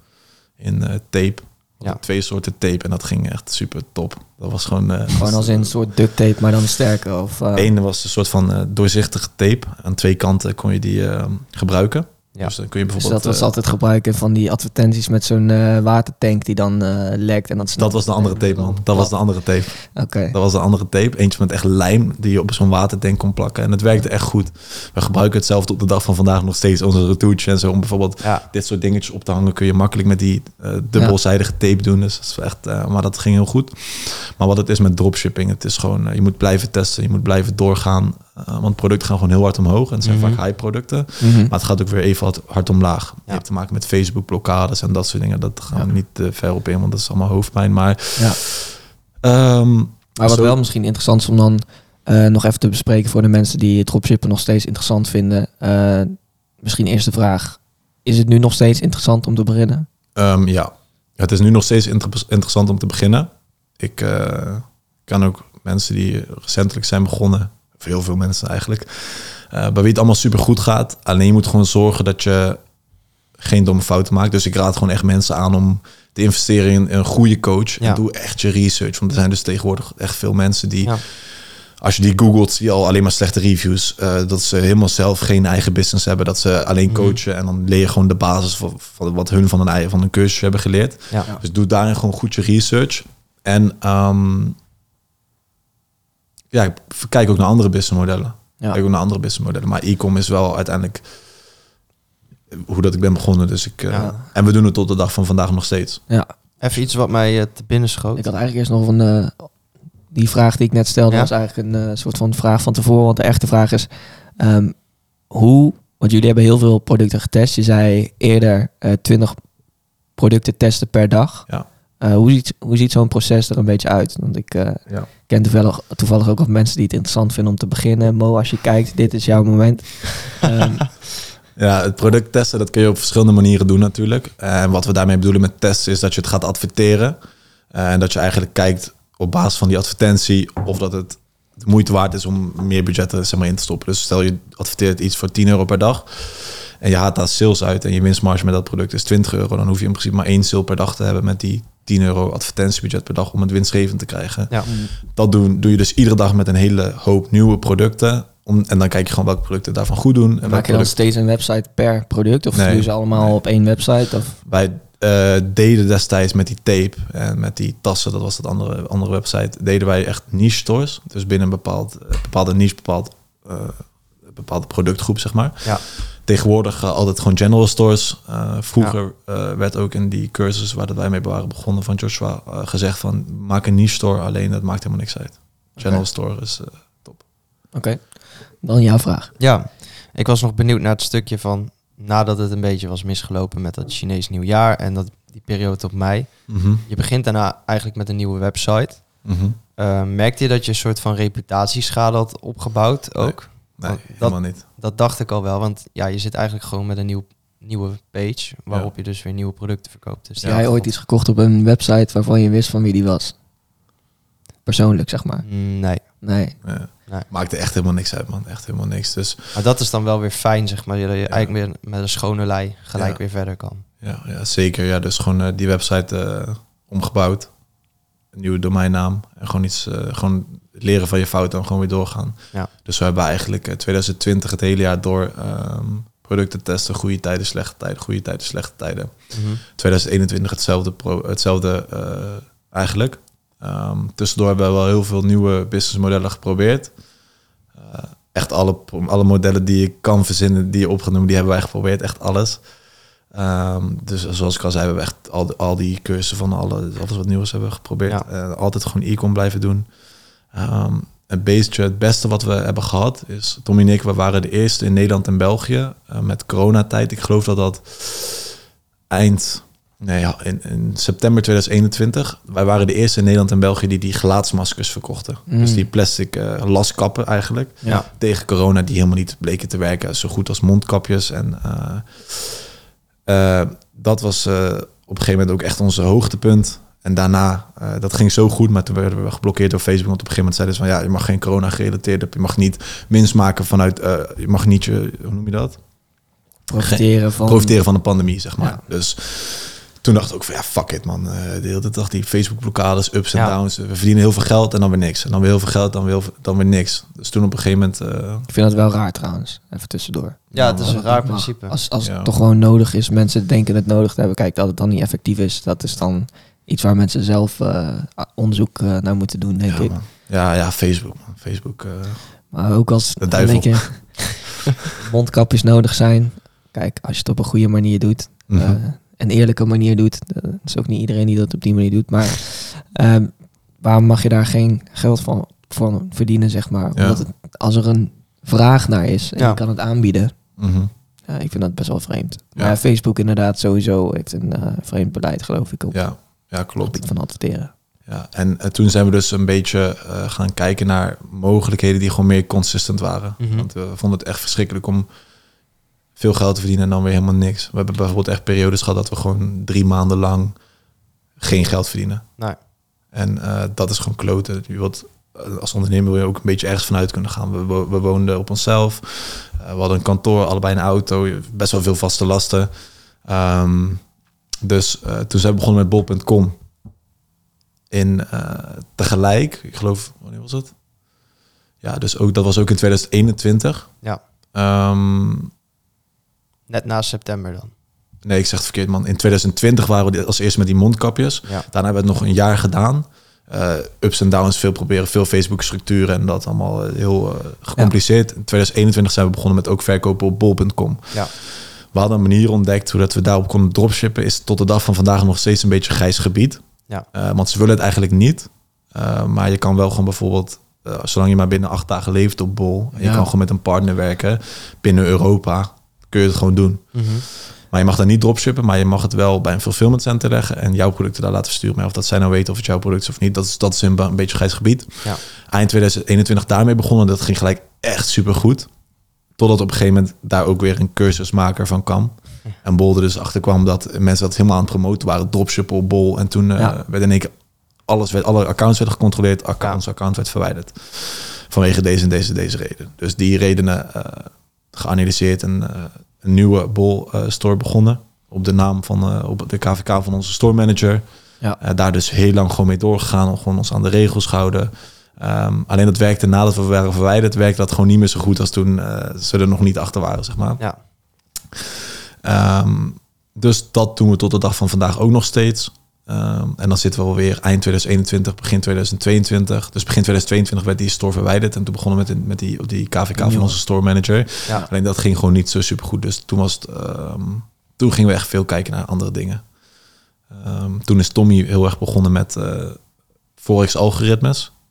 in eh, tape. Hadden Twee soorten tape en dat ging echt super top. Dat was gewoon... eh, Gewoon als in een soort duct tape, maar dan sterker. Of, ene was een soort van doorzichtige tape. Aan twee kanten kon je die eh, gebruiken. Ja. Dus dan kun je Dus bijvoorbeeld... dat was eh, altijd gebruiken van die advertenties met zo'n eh, watertank die dan eh, lekt. En dat, dat was de andere tape, man. Dat was de andere tape. Oké. Dat was de andere tape. Eentje met echt lijm die je op zo'n watertank kon plakken. En het werkte echt goed. We gebruiken hetzelfde op de dag van vandaag nog steeds. Onze retouche en zo. Om bijvoorbeeld Ja, dit soort dingetjes op te hangen kun je makkelijk met die dubbelzijdige tape doen. Dus dat is echt, maar dat ging heel goed. Maar wat het is met dropshipping, het is gewoon, je moet blijven testen, je moet blijven doorgaan. Eh, want producten gaan gewoon heel hard omhoog en het zijn Mhm. vaak high producten. Mhm. Maar het gaat ook weer even hard, hard omlaag. Je Ja. hebt te maken met Facebook blokkades en dat soort dingen. Dat gaan we niet te ver op in, want dat is allemaal hoofdpijn. Maar Ja. ehm, Maar wat Zo- wel misschien interessant is om dan eh, nog even te bespreken voor de mensen die dropshippen nog steeds interessant vinden. Eh, misschien eerst de vraag. Is het nu nog steeds interessant om te beginnen? Ehm, ja, het is nu nog steeds inter- interessant om te beginnen. Ik eh, kan ook mensen die recentelijk zijn begonnen, heel veel mensen eigenlijk, eh, bij wie het allemaal super goed gaat. Alleen je moet gewoon zorgen dat je geen domme fouten maakt. Dus ik raad gewoon echt mensen aan om te investeren in een goede coach. Ja. En doe echt je research. Want er zijn dus tegenwoordig echt veel mensen die, Ja. als je die googelt, zie je al alleen maar slechte reviews. Eh, dat ze helemaal zelf geen eigen business hebben. Dat ze alleen Mhm. coachen. En dan leer je gewoon de basis van, van wat hun van een, van een cursus hebben geleerd. ja. Dus doe daarin gewoon goed je research. En ehm, ja, kijk ook naar andere businessmodellen. Ja. Kijk ook naar andere businessmodellen. Maar e-com is wel uiteindelijk hoe dat ik ben begonnen. Dus ik, eh. En we doen het tot de dag van vandaag nog steeds. Ja, Even iets wat mij eh, te binnen schoot. ik had eigenlijk eerst nog een... eh, die vraag die ik net stelde Ja. was eigenlijk een soort van vraag van tevoren. Want de echte vraag is... ehm, hoe... Want jullie hebben heel veel producten getest. Je zei eerder eh 20 producten testen per dag. Ja. Eh, hoe ziet, hoe ziet zo'n proces er een beetje uit? Want ik eh, Ja. ken toevallig, toevallig ook wat mensen die het interessant vinden om te beginnen. Mo, als je kijkt, dit is jouw moment. Ehm, Ja, het product testen, dat kun je op verschillende manieren doen natuurlijk. En wat we daarmee bedoelen met testen is dat je het gaat adverteren. Eh, En dat je eigenlijk kijkt op basis van die advertentie of dat het de moeite waard is om meer budget er zeg maar, in te stoppen. Dus stel je adverteert iets voor 10 euro per dag en je haalt daar sales uit en je winstmarge met dat product is 20 euro. Dan hoef je in principe maar één sale per dag te hebben met die 10 euro advertentiebudget per dag om het winstgevend te krijgen. Ja. Dat doen, doe je dus iedere dag met een hele hoop nieuwe producten. Om, en dan kijk je gewoon welke producten daarvan goed doen. En welke maak je dan steeds een website per product? Of Nee. doe je ze allemaal Nee. op één website? Of? Wij eh, deden destijds met die tape en met die tassen, dat was dat andere, andere website, deden wij echt niche stores. Dus binnen een bepaald, eh, bepaalde niche, bepaald, eh, bepaalde productgroep, zeg maar. Ja. Tegenwoordig eh, altijd gewoon general stores. Eh, vroeger eh, werd ook in die cursus waar dat wij mee waren begonnen van Joshua gezegd van maak een niche store, alleen dat maakt helemaal niks uit. General store is eh, Oké, dan jouw vraag. Ja, ik was nog benieuwd naar het stukje van nadat het een beetje was misgelopen met dat Chinees nieuwjaar en dat die periode tot mei. mhm, Je begint daarna eigenlijk met een nieuwe website. Eh, merkte je dat je een soort van reputatieschade had opgebouwd ook? Nee, Want dat- helemaal niet. Dat dacht ik al wel, want ja, je zit eigenlijk gewoon met een nieuw, nieuwe page waarop je dus weer nieuwe producten verkoopt. Dus Heb jij ooit iets gekocht op een website waarvan je wist van wie die was? Persoonlijk, zeg maar. Mm, Nee, Nee. Ja. Nee. Maakte echt helemaal niks uit, man. Echt helemaal niks. Dus maar dat is dan wel weer fijn, zeg maar, dat je Ja. eigenlijk weer met een schone lei gelijk Ja. weer verder kan. Ja, ja zeker. Ja, dus gewoon eh, die website eh, omgebouwd. Een nieuwe domeinnaam. En gewoon iets, eh, gewoon leren van je fouten en gewoon weer doorgaan. Ja. Dus we hebben eigenlijk eh, 2020 het hele jaar door ehm, producten testen. Goede tijden, slechte tijden, goede tijden, slechte tijden. Mhm. 2021 hetzelfde, pro, hetzelfde eh, eigenlijk. Ehm, tussendoor hebben we wel heel veel nieuwe businessmodellen geprobeerd. Eh, echt alle, alle modellen die je kan verzinnen, die je op gaat noemen, die hebben wij geprobeerd. Echt alles. Ehm, dus zoals ik al zei, we hebben echt al, al die cursussen van alle, alles wat nieuws hebben we geprobeerd. Ja. Eh, altijd gewoon e-com blijven doen. Ehm het, beetje, het beste wat we hebben gehad is, Tom en ik, we waren de eerste in Nederland en België eh, met coronatijd. Ik geloof dat dat eind, nee ja, in, in september 2021, wij waren de eerste in Nederland en België die die gelaatsmaskers verkochten. Mm. Dus die plastic eh, laskappen eigenlijk Ja. tegen corona die helemaal niet bleken te werken. Zo goed als mondkapjes. En eh, dat was op een gegeven moment ook echt onze hoogtepunt. En daarna, eh, dat ging zo goed, maar toen werden we geblokkeerd door Facebook. Want op een gegeven moment zeiden ze van ja, je mag geen corona gerelateerd hebben. Je mag niet winst maken vanuit, eh, je mag niet je, hoe noem je dat? Profiteren van... Profiteren van de pandemie, zeg maar. Ja. Dus toen dacht ik ook van ja, fuck it man. Eh, de hele dag die Facebook blokkades, ups en Ja. downs. We verdienen heel veel geld en dan weer niks. En dan weer heel veel geld, dan weer, dan weer niks. Dus toen op een gegeven moment... eh, Ik vind dat wel raar trouwens, even tussendoor. Ja, het is een raar principe. Als, als Ja. het toch gewoon nodig is, mensen denken het nodig te hebben. Kijk, dat het dan niet effectief is, dat is dan iets waar mensen zelf eh, onderzoek eh, naar moeten doen, denk ja, ik. man. ja, ja, Facebook. Man. Facebook. eh, Maar ook als De duivel. een beetje mondkapjes nodig zijn. Kijk, als je het op een goede manier doet, eh, een eerlijke manier doet. Dat is ook niet iedereen die dat op die manier doet. Maar ehm, waarom mag je daar geen geld van, van verdienen, zeg maar? Ja. Omdat het, als er een vraag naar is en Ja. je kan het aanbieden. Ja, ik vind dat best wel vreemd. Ja. Maar Facebook inderdaad sowieso heeft een eh, vreemd beleid, geloof ik, op Ja, klopt. van adverteren. Ja, en eh, toen zijn we dus een beetje eh, gaan kijken naar mogelijkheden die gewoon meer consistent waren. Mhm. Want we vonden het echt verschrikkelijk om veel geld te verdienen en dan weer helemaal niks. We hebben bijvoorbeeld echt periodes gehad dat we gewoon drie maanden lang geen geld verdienen. Nee. En eh, dat is gewoon kloten. Je wilt, als ondernemer wil je ook een beetje ergens vanuit kunnen gaan. We, wo- we woonden op onszelf. We hadden een kantoor, allebei een auto. Best wel veel vaste lasten. Ehm, dus eh, toen zijn we begonnen met bol.com. In eh, tegelijk, ik geloof, wanneer was het? Ja, dus ook, dat was ook in 2021. Ja. Ehm, Net na september dan. nee, ik zeg het verkeerd, man. In 2020 waren we als eerste met die mondkapjes. Ja. Daarna hebben we het nog een jaar gedaan. Eh, ups en downs, veel proberen, veel Facebook-structuren en dat allemaal heel gecompliceerd. In 2021 zijn we begonnen met ook verkopen op bol.com. Ja. We hadden een manier ontdekt hoe dat we daarop konden dropshippen. Is tot de dag van vandaag nog steeds een beetje grijs gebied. Ja. Eh, want ze willen het eigenlijk niet. Eh, maar je kan wel gewoon bijvoorbeeld, eh, zolang je maar binnen acht dagen leeft op bol. Je kan gewoon met een partner werken binnen Europa. Kun je het gewoon doen. Mhm. Maar je mag daar niet dropshippen, maar je mag het wel bij een fulfillment center leggen en jouw producten daar laten versturen. Maar of dat zij nou weten of het jouw product is of niet, dat is, dat is een, een beetje grijs gebied. Ja. Eind 2021 daarmee begonnen, dat ging gelijk echt super goed. Totdat op een gegeven moment daar ook weer een cursusmaker van kwam. En Bol er dus achter kwam dat mensen dat helemaal aan het promoten waren. Dropshippen op Bol. En toen eh werd in één keer alles, werd, alle accounts werden gecontroleerd. Accounts, account werd verwijderd. Vanwege deze en deze, deze reden. Dus die redenen eh, geanalyseerd en eh, een nieuwe Bol store begonnen. Op de naam van op de KVK van onze store manager. Ja. Daar dus heel lang gewoon mee doorgegaan. Om gewoon ons aan de regels gehouden. Ehm, alleen dat werkte nadat we waren verwijderd, werkte dat gewoon niet meer zo goed als toen eh, ze er nog niet achter waren, zeg maar. Ja. Ehm, dus dat doen we tot de dag van vandaag ook nog steeds. Ehm, en dan zitten we alweer eind 2021, begin 2022. Dus begin 2022 werd die store verwijderd. En toen begonnen we met, die- met die, die KVK van onze store manager. Ja. Alleen dat ging gewoon niet zo super goed. Dus toen, was het, toen gingen we echt veel kijken naar andere dingen. Toen is Tommy heel erg begonnen met eh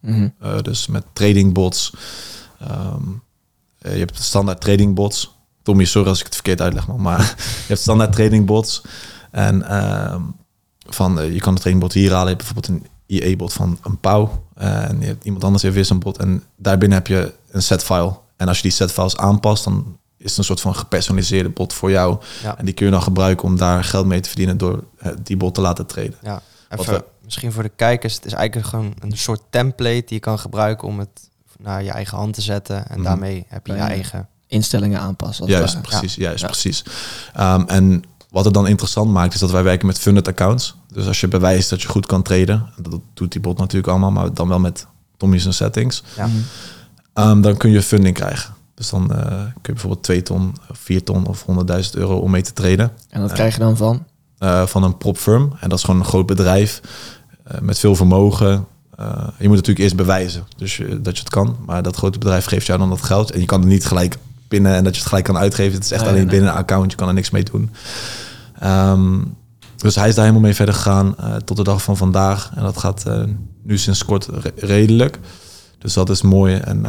Mhm. Eh, dus met trading bots. Ehm, eh, je hebt standaard trading bots. Tommy, sorry als ik het verkeerd uitleg, man, maar je hebt standaard trading bots. En ehm, van, eh, je kan de trading bot hier halen. Je hebt bijvoorbeeld een IE-bot van een pauw. En je hebt iemand anders heeft weer zo'n bot. En daarbinnen heb je een set file. En als je die set files aanpast, dan is het een soort van gepersonaliseerde bot voor jou. Ja. En die kun je dan gebruiken om daar geld mee te verdienen door die bot te laten traden. Ja, even, we- misschien voor de kijkers. Het is eigenlijk gewoon een soort template die je kan gebruiken om het naar je eigen hand te zetten. En Mhm. daarmee heb je je Ja, ja. eigen... Instellingen aanpassen. Juist, ware. precies. Juist, Ja. precies. Ehm, en wat het dan interessant maakt, is dat wij werken met funded accounts. Dus als je bewijst dat je goed kan traden, en dat doet die bot natuurlijk allemaal, maar dan wel met Tommy's en settings, Ja. Mhm. ehm, dan kun je funding krijgen. Dus dan eh, kun je bijvoorbeeld 2 ton, of 4 ton of 100.000 euro om mee te traden En dat krijg je dan van? Eh, van een prop firm. En dat is gewoon een groot bedrijf eh, met veel vermogen. Eh, je moet natuurlijk eerst bewijzen dus dat je het kan. Maar dat grote bedrijf geeft jou dan dat geld. En je kan het niet gelijk binnen en dat je het gelijk kan uitgeven. Het is echt Nee, alleen nee. binnen een account. Je kan er niks mee doen. Ehm, dus hij is daar helemaal mee verder gegaan tot de dag van vandaag. En dat gaat nu sinds kort re- redelijk. Dus dat is mooi. En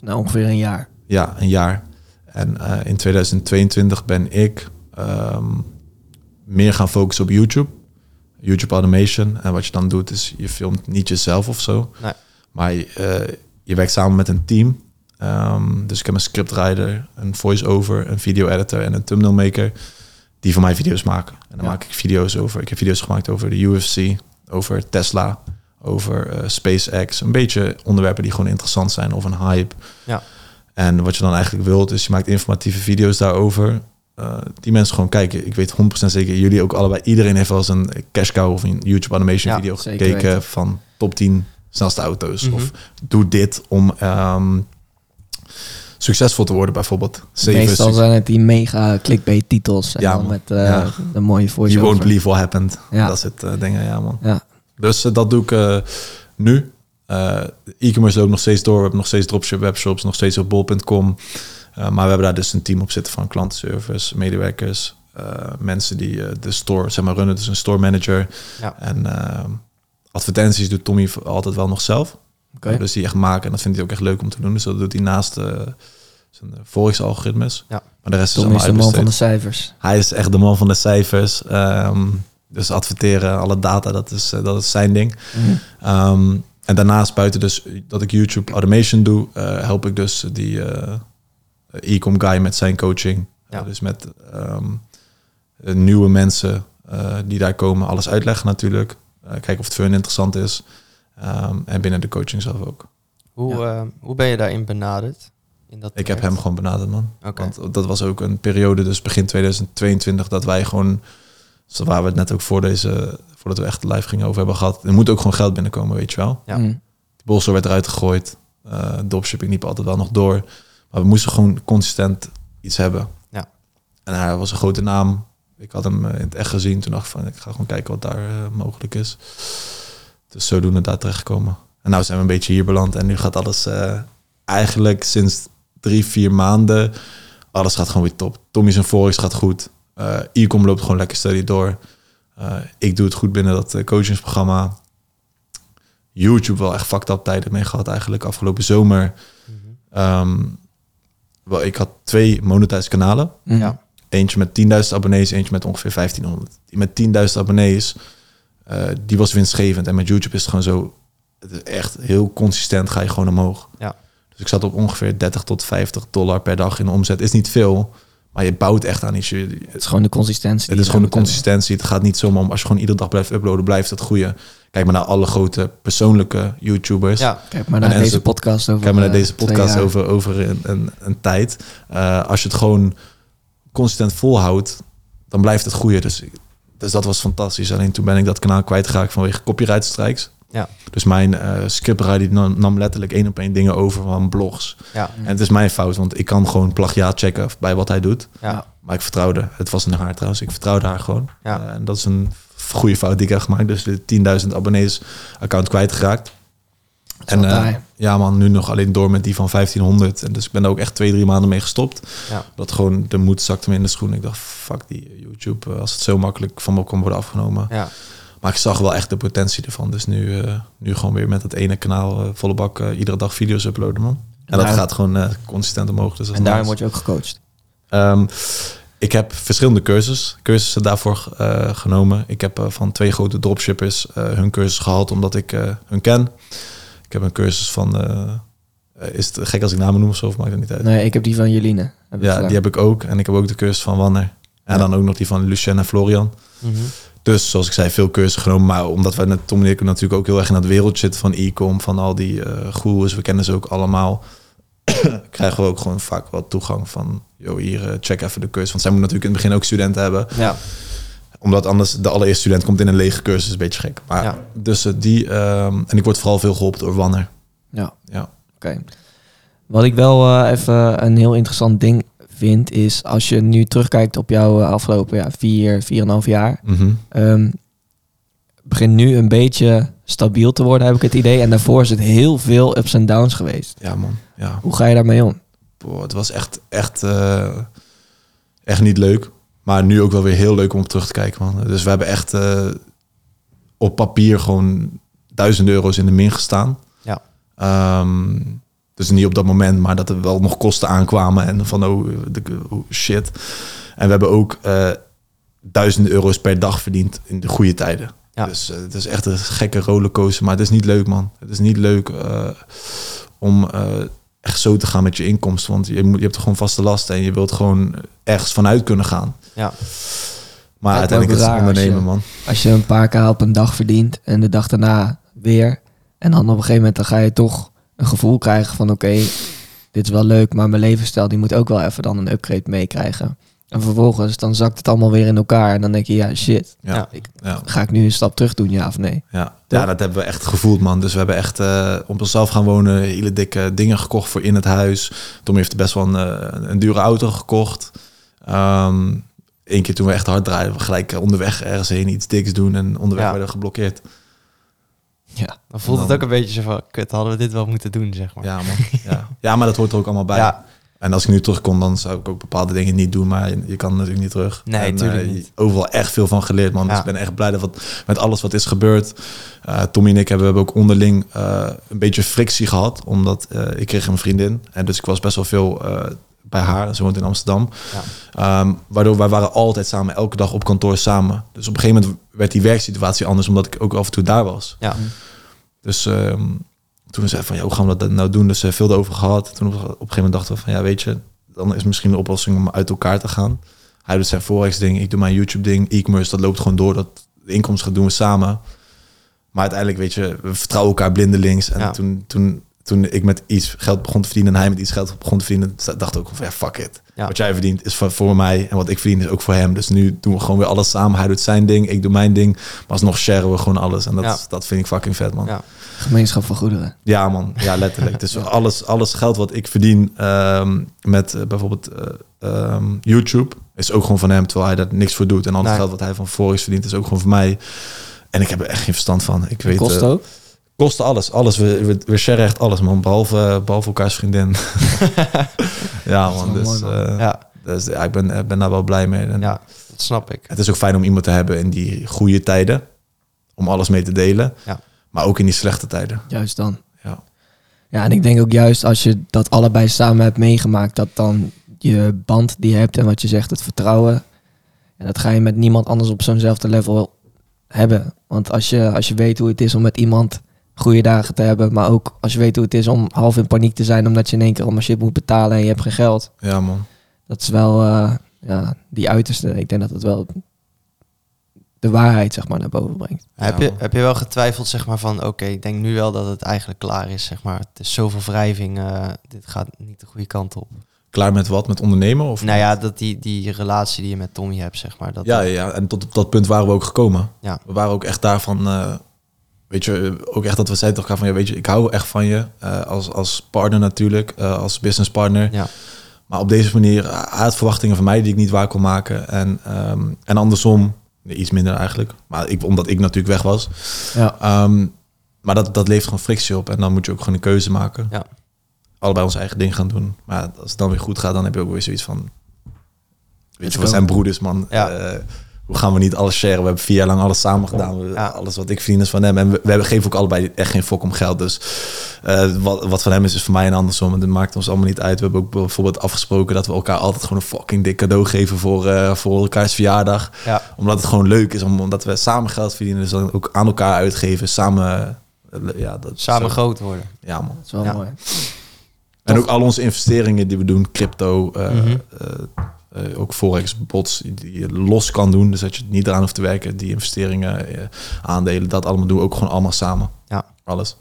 Nou, ongeveer een jaar. ja, een jaar. En in 2022 ben ik ehm, meer gaan focussen op YouTube. YouTube automation. En wat je dan doet is, je filmt niet jezelf of zo. Nee. Maar je, eh, je werkt samen met een team. Ehm, dus ik heb een scriptwriter, een voice-over, een video-editor en een thumbnail maker. Die voor mij video's maken. En dan Ja. maak ik video's over. Ik heb video's gemaakt over de UFC, over Tesla, over eh, SpaceX. Een beetje onderwerpen die gewoon interessant zijn of een hype. Ja. En wat je dan eigenlijk wilt, is je maakt informatieve video's daarover. Eh, die mensen gewoon kijken. Ik weet 100% zeker, jullie ook allebei. Iedereen heeft wel eens een cash cow of een YouTube animation Ja, video gekeken weten. van top 10 snelste auto's. Mhm. Of doe dit om ehm, succesvol te worden bijvoorbeeld. Zeven Meestal zijn het die mega clickbait titels. En Ja, man. met eh, Ja. de mooie voice You won't believe what happened. Ja. Dat soort eh, dingen, ja man. Ja. Dus eh, dat doe ik eh, nu. Eh, E-commerce loopt nog steeds door. We hebben nog steeds dropship webshops, nog steeds op bol.com. Eh, maar we hebben daar dus een team op zitten van klantenservice, medewerkers, eh, mensen die eh, de store zeg maar runnen, dus een store manager. Ja. En eh, advertenties doet Tommy altijd wel nog zelf. Dus die echt maken. En dat vindt hij ook echt leuk om te doen. Dus dat doet hij naast eh, zijn Forex algoritmes. Ja. Maar de rest is allemaal is de man van de cijfers. Hij is echt de man van de cijfers. Ehm, dus adverteren, alle data, dat is, dat is zijn ding. Ehm, en daarnaast, buiten dus dat ik YouTube automation doe, help ik dus die e-com guy met zijn coaching. Ja. Eh, dus met ehm, eh, nieuwe mensen eh, die daar komen, alles uitleggen natuurlijk. Eh, kijken of het voor hun interessant is. Ehm, en binnen de coaching zelf ook. Hoe, Ja. eh, hoe ben je daarin benaderd? In dat Ik heb hem gewoon benaderd, man. Oké. Want dat was ook een periode, dus begin 2022, dat wij gewoon, zo waar we het net ook voor deze, voordat we echt live gingen over hebben gehad, er moet ook gewoon geld binnenkomen, weet je wel. Ja. Mm. De bolster werd eruit gegooid, uh, dropshipping liep altijd wel nog door, maar we moesten gewoon consistent iets hebben. Ja. En hij was een grote naam. Ik had hem eh, in het echt gezien, toen dacht ik van, ik ga gewoon kijken wat daar eh, mogelijk is. Dus zodoende daar terechtgekomen. En nou zijn we een beetje hier beland en nu gaat alles eh, eigenlijk sinds drie, vier maanden. Alles gaat gewoon weer top. Tommy's en Forex gaat goed. Uh, Ecom loopt gewoon lekker steady door. Uh, ik doe het goed binnen dat coachingsprogramma. YouTube wel echt fucked up tijden mee gehad eigenlijk. Afgelopen zomer. Mhm. Um, wel, ik had twee monetize kanalen. Mm. Ja. Eentje met 10.000 abonnees, eentje met ongeveer 1500. Die met 10.000 abonnees, uh, die was winstgevend. En met YouTube is het gewoon zo, het is echt heel consistent ga je gewoon omhoog. Ja. Dus ik zat op ongeveer 30 tot 50 dollar per dag in de omzet. Is niet veel, maar je bouwt echt aan iets. Je, Het is gewoon de consistentie. het is gewoon de consistentie. Het gaat niet zomaar om als je gewoon iedere dag blijft uploaden, blijft het goede. Kijk maar naar alle grote persoonlijke YouTubers. Ja. Kijk maar naar En deze ze- podcast over. Kijk maar naar eh, deze podcast over, over een, een, een tijd. Uh, als je het gewoon consistent volhoudt, dan blijft het groeien. Dus, dus dat was fantastisch. Alleen toen ben ik dat kanaal kwijtgeraakt vanwege copyright strikes. Ja. Dus mijn uh, scriptwriter die nam, nam letterlijk één op één dingen over van blogs. Ja. En het is mijn fout, want ik kan gewoon plagiaat checken bij wat hij doet. Ja. Maar ik vertrouwde, het was een haar trouwens, ik vertrouwde haar gewoon. Ja. Uh, en dat is een goede fout die ik heb gemaakt. Dus de 10.000 abonnees account kwijtgeraakt. En uh, ja man, nu nog alleen door met die van 1500. En dus ik ben daar ook echt twee, drie maanden mee gestopt. Ja. Dat gewoon de moed zakte me in de schoen. Ik dacht, fuck die YouTube, als het zo makkelijk van me kon worden afgenomen. Ja. Maar ik zag wel echt de potentie ervan. Dus nu, uh, nu gewoon weer met het ene kanaal uh, volle bak uh, iedere dag video's uploaden man. En, en dat gaat gewoon consistent omhoog. Dus dat en daarom nice. word je ook gecoacht? Um, ik heb verschillende cursussen, cursussen daarvoor genomen. Ik heb van twee grote dropshippers hun cursus gehaald omdat ik hun ken. Ik heb een cursus van... is het gek als ik namen noem of zo? Of maakt het niet uit? Nee, ik heb die van Jeline. Ja, die heb ik ook. En ik heb ook de cursus van Wanner. En ja. dan ook nog die van Lucien en Florian. Mm -hmm. Dus zoals ik zei, veel cursussen genomen. Maar omdat wij met Tom en ik natuurlijk ook heel erg in dat wereldje zitten van e-com, van al die uh, goeroes, we kennen ze ook allemaal. krijgen we ook gewoon vaak wat toegang van, joh, hier, uh, check even de cursus. Want zij moeten natuurlijk in het begin ook studenten hebben. Ja. Omdat anders de allereerste student komt in een lege cursus, is een beetje gek. Maar Ja. dus uh, die, um, en ik word vooral veel geholpen door Wanner. Ja. Ja. Oké. Wat ik wel uh, even een heel interessant ding vind, is als je nu terugkijkt op jouw uh, afgelopen ja, vier, vier en een half jaar. Mm -hmm. um, begint nu een beetje stabiel te worden, heb ik het idee. En daarvoor is het heel veel ups en downs geweest. Ja, man. Ja. Hoe ga je daarmee om? Boah, het was echt, echt, uh, echt niet leuk. Maar nu ook wel weer heel leuk om op terug te kijken, man. Dus we hebben echt uh, op papier gewoon duizend euro's in de min gestaan. Ja. Um, dus niet op dat moment, maar dat er wel nog kosten aankwamen. En van, oh, de, oh shit. En we hebben ook uh, duizenden euro's per dag verdiend in de goede tijden. Ja. Dus uh, het is echt een gekke rollercoaster. Maar het is niet leuk, man. Het is niet leuk uh, om echt zo te gaan met je inkomsten. Want je, moet, je hebt gewoon vaste lasten en je wilt gewoon ergens vanuit kunnen gaan. Ja. Maar uiteindelijk is het ondernemen, je, man. Als je een paar keer op een dag verdient en de dag daarna weer. En dan op een gegeven moment dan ga je toch een gevoel krijgen van oké, okay, dit is wel leuk, maar mijn levensstijl die moet ook wel even dan een upgrade meekrijgen. En vervolgens dan zakt het allemaal weer in elkaar. En dan denk je, ja shit, Ja, ja. ga ik nu een stap terug doen, ja of nee? Ja. ja, dat hebben we echt gevoeld, man. Dus we hebben echt eh, op onszelf gaan wonen, hele dikke dingen gekocht voor in het huis. Tommy heeft best wel een, eh, een dure auto gekocht. Eén keer toen we echt hard draaiden, we gelijk eh, onderweg ergens heen iets diks doen en onderweg Ja. werden we geblokkeerd. Ja, Dan voelt het ook een beetje zo van, kut, hadden we dit wel moeten doen, zeg maar. Ja, man. Ja. ja, maar dat hoort er ook allemaal bij. Ja. En als ik nu terug kon, dan zou ik ook bepaalde dingen niet doen. Maar je, je kan natuurlijk niet terug. Nee, en, tuurlijk eh, niet. Overal echt veel van geleerd, man. Dus ik ben echt blij dat wat, met alles wat is gebeurd. Eh, Tommy en ik hebben, hebben ook onderling eh, een beetje frictie gehad. Omdat eh, ik kreeg een vriendin. En dus ik was best wel veel eh, bij haar. Ze woont in Amsterdam. Ja. Ehm, waardoor wij waren altijd samen, elke dag op kantoor samen. Dus op een gegeven moment werd die werksituatie anders. Omdat ik ook af en toe daar was. Ja. Dus ehm, toen zei van, ja, hoe gaan we dat nou doen? Dus uh, veel erover gehad. Toen op, op een gegeven moment dachten we van, ja, weet je, dan is misschien de oplossing om uit elkaar te gaan. Hij doet zijn forex ding, ik doe mijn YouTube ding, e-commerce, dat loopt gewoon door. Dat de inkomsten doen we samen. Maar uiteindelijk, weet je, we vertrouwen elkaar blindelings. En Ja. toen, toen, toen ik met iets geld begon te verdienen en hij met iets geld begon te verdienen, dacht ik ook van, ja, fuck it. Ja. Wat jij verdient is voor, mij en wat ik verdien is ook voor hem. Dus nu doen we gewoon weer alles samen. Hij doet zijn ding, ik doe mijn ding. Maar alsnog sharen we gewoon alles. En dat, Ja. dat vind ik fucking vet, man. Ja. gemeenschap van goederen. Ja, man. Ja, letterlijk. Dus alles, alles geld wat ik verdien ehm, met eh, bijvoorbeeld eh, ehm, YouTube is ook gewoon van hem, terwijl hij daar niks voor doet. En al het Nee. geld wat hij van Forex verdient is ook gewoon voor mij. En ik heb er echt geen verstand van. Ik weet, Kost eh, ook. Kosten alles. Alles. We, we, we sharen echt alles, man. Behalve, behalve elkaars vriendin. ja, man. Dus, mooi, man. eh, Ja, dus ja, ik ben, ben daar wel blij mee. En ja, dat snap ik. Het is ook fijn om iemand te hebben in die goede tijden. Om alles mee te delen. Ja. Maar ook in die slechte tijden. Juist dan. Ja. Ja, en ik denk ook juist als je dat allebei samen hebt meegemaakt, dat dan je band die je hebt en wat je zegt, het vertrouwen, en dat ga je met niemand anders op zo'nzelfde level hebben. Want als je, als je weet hoe het is om met iemand goede dagen te hebben, maar ook als je weet hoe het is om half in paniek te zijn omdat je in één keer allemaal shit moet betalen en je hebt geen geld, Ja, man. dat is wel eh, ja, die uiterste. Ik denk dat het wel de waarheid zeg maar naar boven brengt. heb, je, heb je wel getwijfeld, zeg maar, van oké, ik denk nu wel dat het eigenlijk klaar is, zeg maar. Het is zoveel wrijving, eh, dit gaat niet de goede kant op. Klaar met wat? Met ondernemen? Of Nou ja, dat die, die relatie die je met Tommy hebt, zeg maar. Dat Ja, ja, en tot op dat punt waren we ook gekomen. Ja. We waren ook echt daarvan, eh, weet je, ook echt dat we zeiden elkaar van, ja, weet je, ik hou echt van je eh, als, als partner natuurlijk, eh, als business partner. Ja. Maar op deze manier, eh, had verwachtingen van mij die ik niet waar kon maken. En, ehm, en andersom, nee, iets minder eigenlijk, maar ik, omdat ik natuurlijk weg was. Ja. Ehm, maar dat, dat levert gewoon frictie op en dan moet je ook gewoon een keuze maken. Ja. Allebei ons eigen ding gaan doen. Maar als het dan weer goed gaat, dan heb je ook weer zoiets van... Weet je, we zijn broeders, man. Ja. Eh, hoe gaan we niet alles sharen? We hebben vier jaar lang alles samen gedaan. We- Ja. Alles wat ik verdien is van hem. En we, we hebben- geven ook allebei echt geen fok om geld. Dus eh, wat, wat van hem is, is voor mij en andersom. En dat maakt ons allemaal niet uit. We hebben ook bijvoorbeeld afgesproken dat we elkaar altijd gewoon een fucking dik cadeau geven voor, eh, voor elkaars verjaardag. Ja. Omdat het gewoon leuk is. om- Omdat we samen geld verdienen. Dus dan ook aan elkaar uitgeven. Samen... eh, ja, dat, Samen zo- groot worden. Ja, man. Dat is wel Ja. mooi. En ook al onze investeringen die we doen, crypto, eh, Mhm. Eh, ook forex, bots, die je los kan doen. Dus dat je niet eraan hoeft te werken. Die investeringen, eh, aandelen, dat allemaal doen we ook gewoon allemaal samen. Ja. Alles.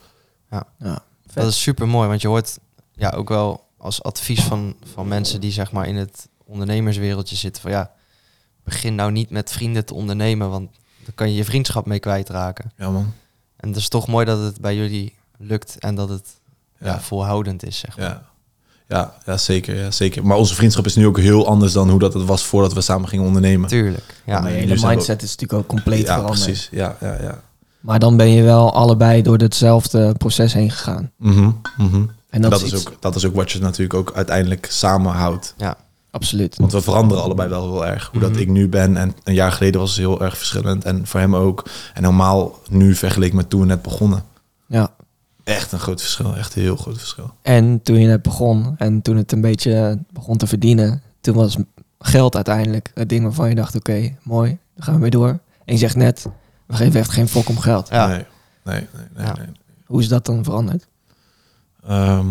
Ja. Dat is super mooi, want je hoort ja, ook wel als advies van, van mensen die zeg maar in het ondernemerswereldje zitten van ja, begin nou niet met vrienden te ondernemen, want dan kan je je vriendschap mee kwijtraken. Ja, man. En het is toch mooi dat het bij jullie lukt en dat het ja. Ja. volhoudend is, zeg maar. Ja. Ja, ja, zeker, ja, zeker. Maar onze vriendschap is nu ook heel anders dan hoe dat het was voordat we samen gingen ondernemen. Tuurlijk. Ja. Maar je hele we- mindset is natuurlijk ook compleet ja, veranderd. precies. Ja, ja, ja. Maar dan ben je wel allebei door hetzelfde proces heen gegaan. Mhm, mhm. En Dat, dat, is iets- ook, dat is ook wat je natuurlijk ook uiteindelijk samenhoudt. ja. Absoluut. Want we veranderen allebei wel heel erg. Hoe Mhm. dat ik nu ben en een jaar geleden was het heel erg verschillend. En voor hem ook. En helemaal nu vergeleken met toen we net begonnen. Ja. Echt een groot verschil. Echt een heel groot verschil. En toen je net begon en toen het een beetje begon te verdienen, toen was geld uiteindelijk het ding waarvan je dacht, oké, mooi, dan gaan we weer door. En je zegt net, we geven echt geen fok om geld. Ja. Nee, nee, nee. nee, Ja. nee. Hoe is dat dan veranderd? Ehm,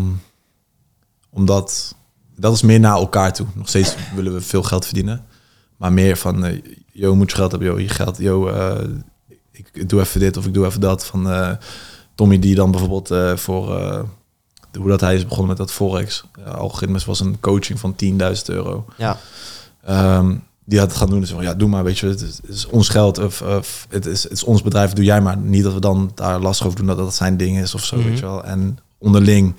omdat dat is meer naar elkaar toe. Nog steeds willen we veel geld verdienen. Maar meer van, yo, moet je geld hebben, yo, je geld, yo, eh, ik, ik doe even dit of ik doe even dat. Van eh, Tommy die dan bijvoorbeeld eh, voor, eh, hoe dat hij is begonnen met dat Forex. Uh, algoritmes was een coaching van 10.000 euro. Ja. Ehm, die had het gaan doen. Dus van, ja, doe maar, weet je, het is, het is ons geld of, of het, is, het is ons bedrijf, doe jij maar. Niet dat we dan daar last over doen dat dat zijn ding is of zo, Mhm. weet je wel. En onderling.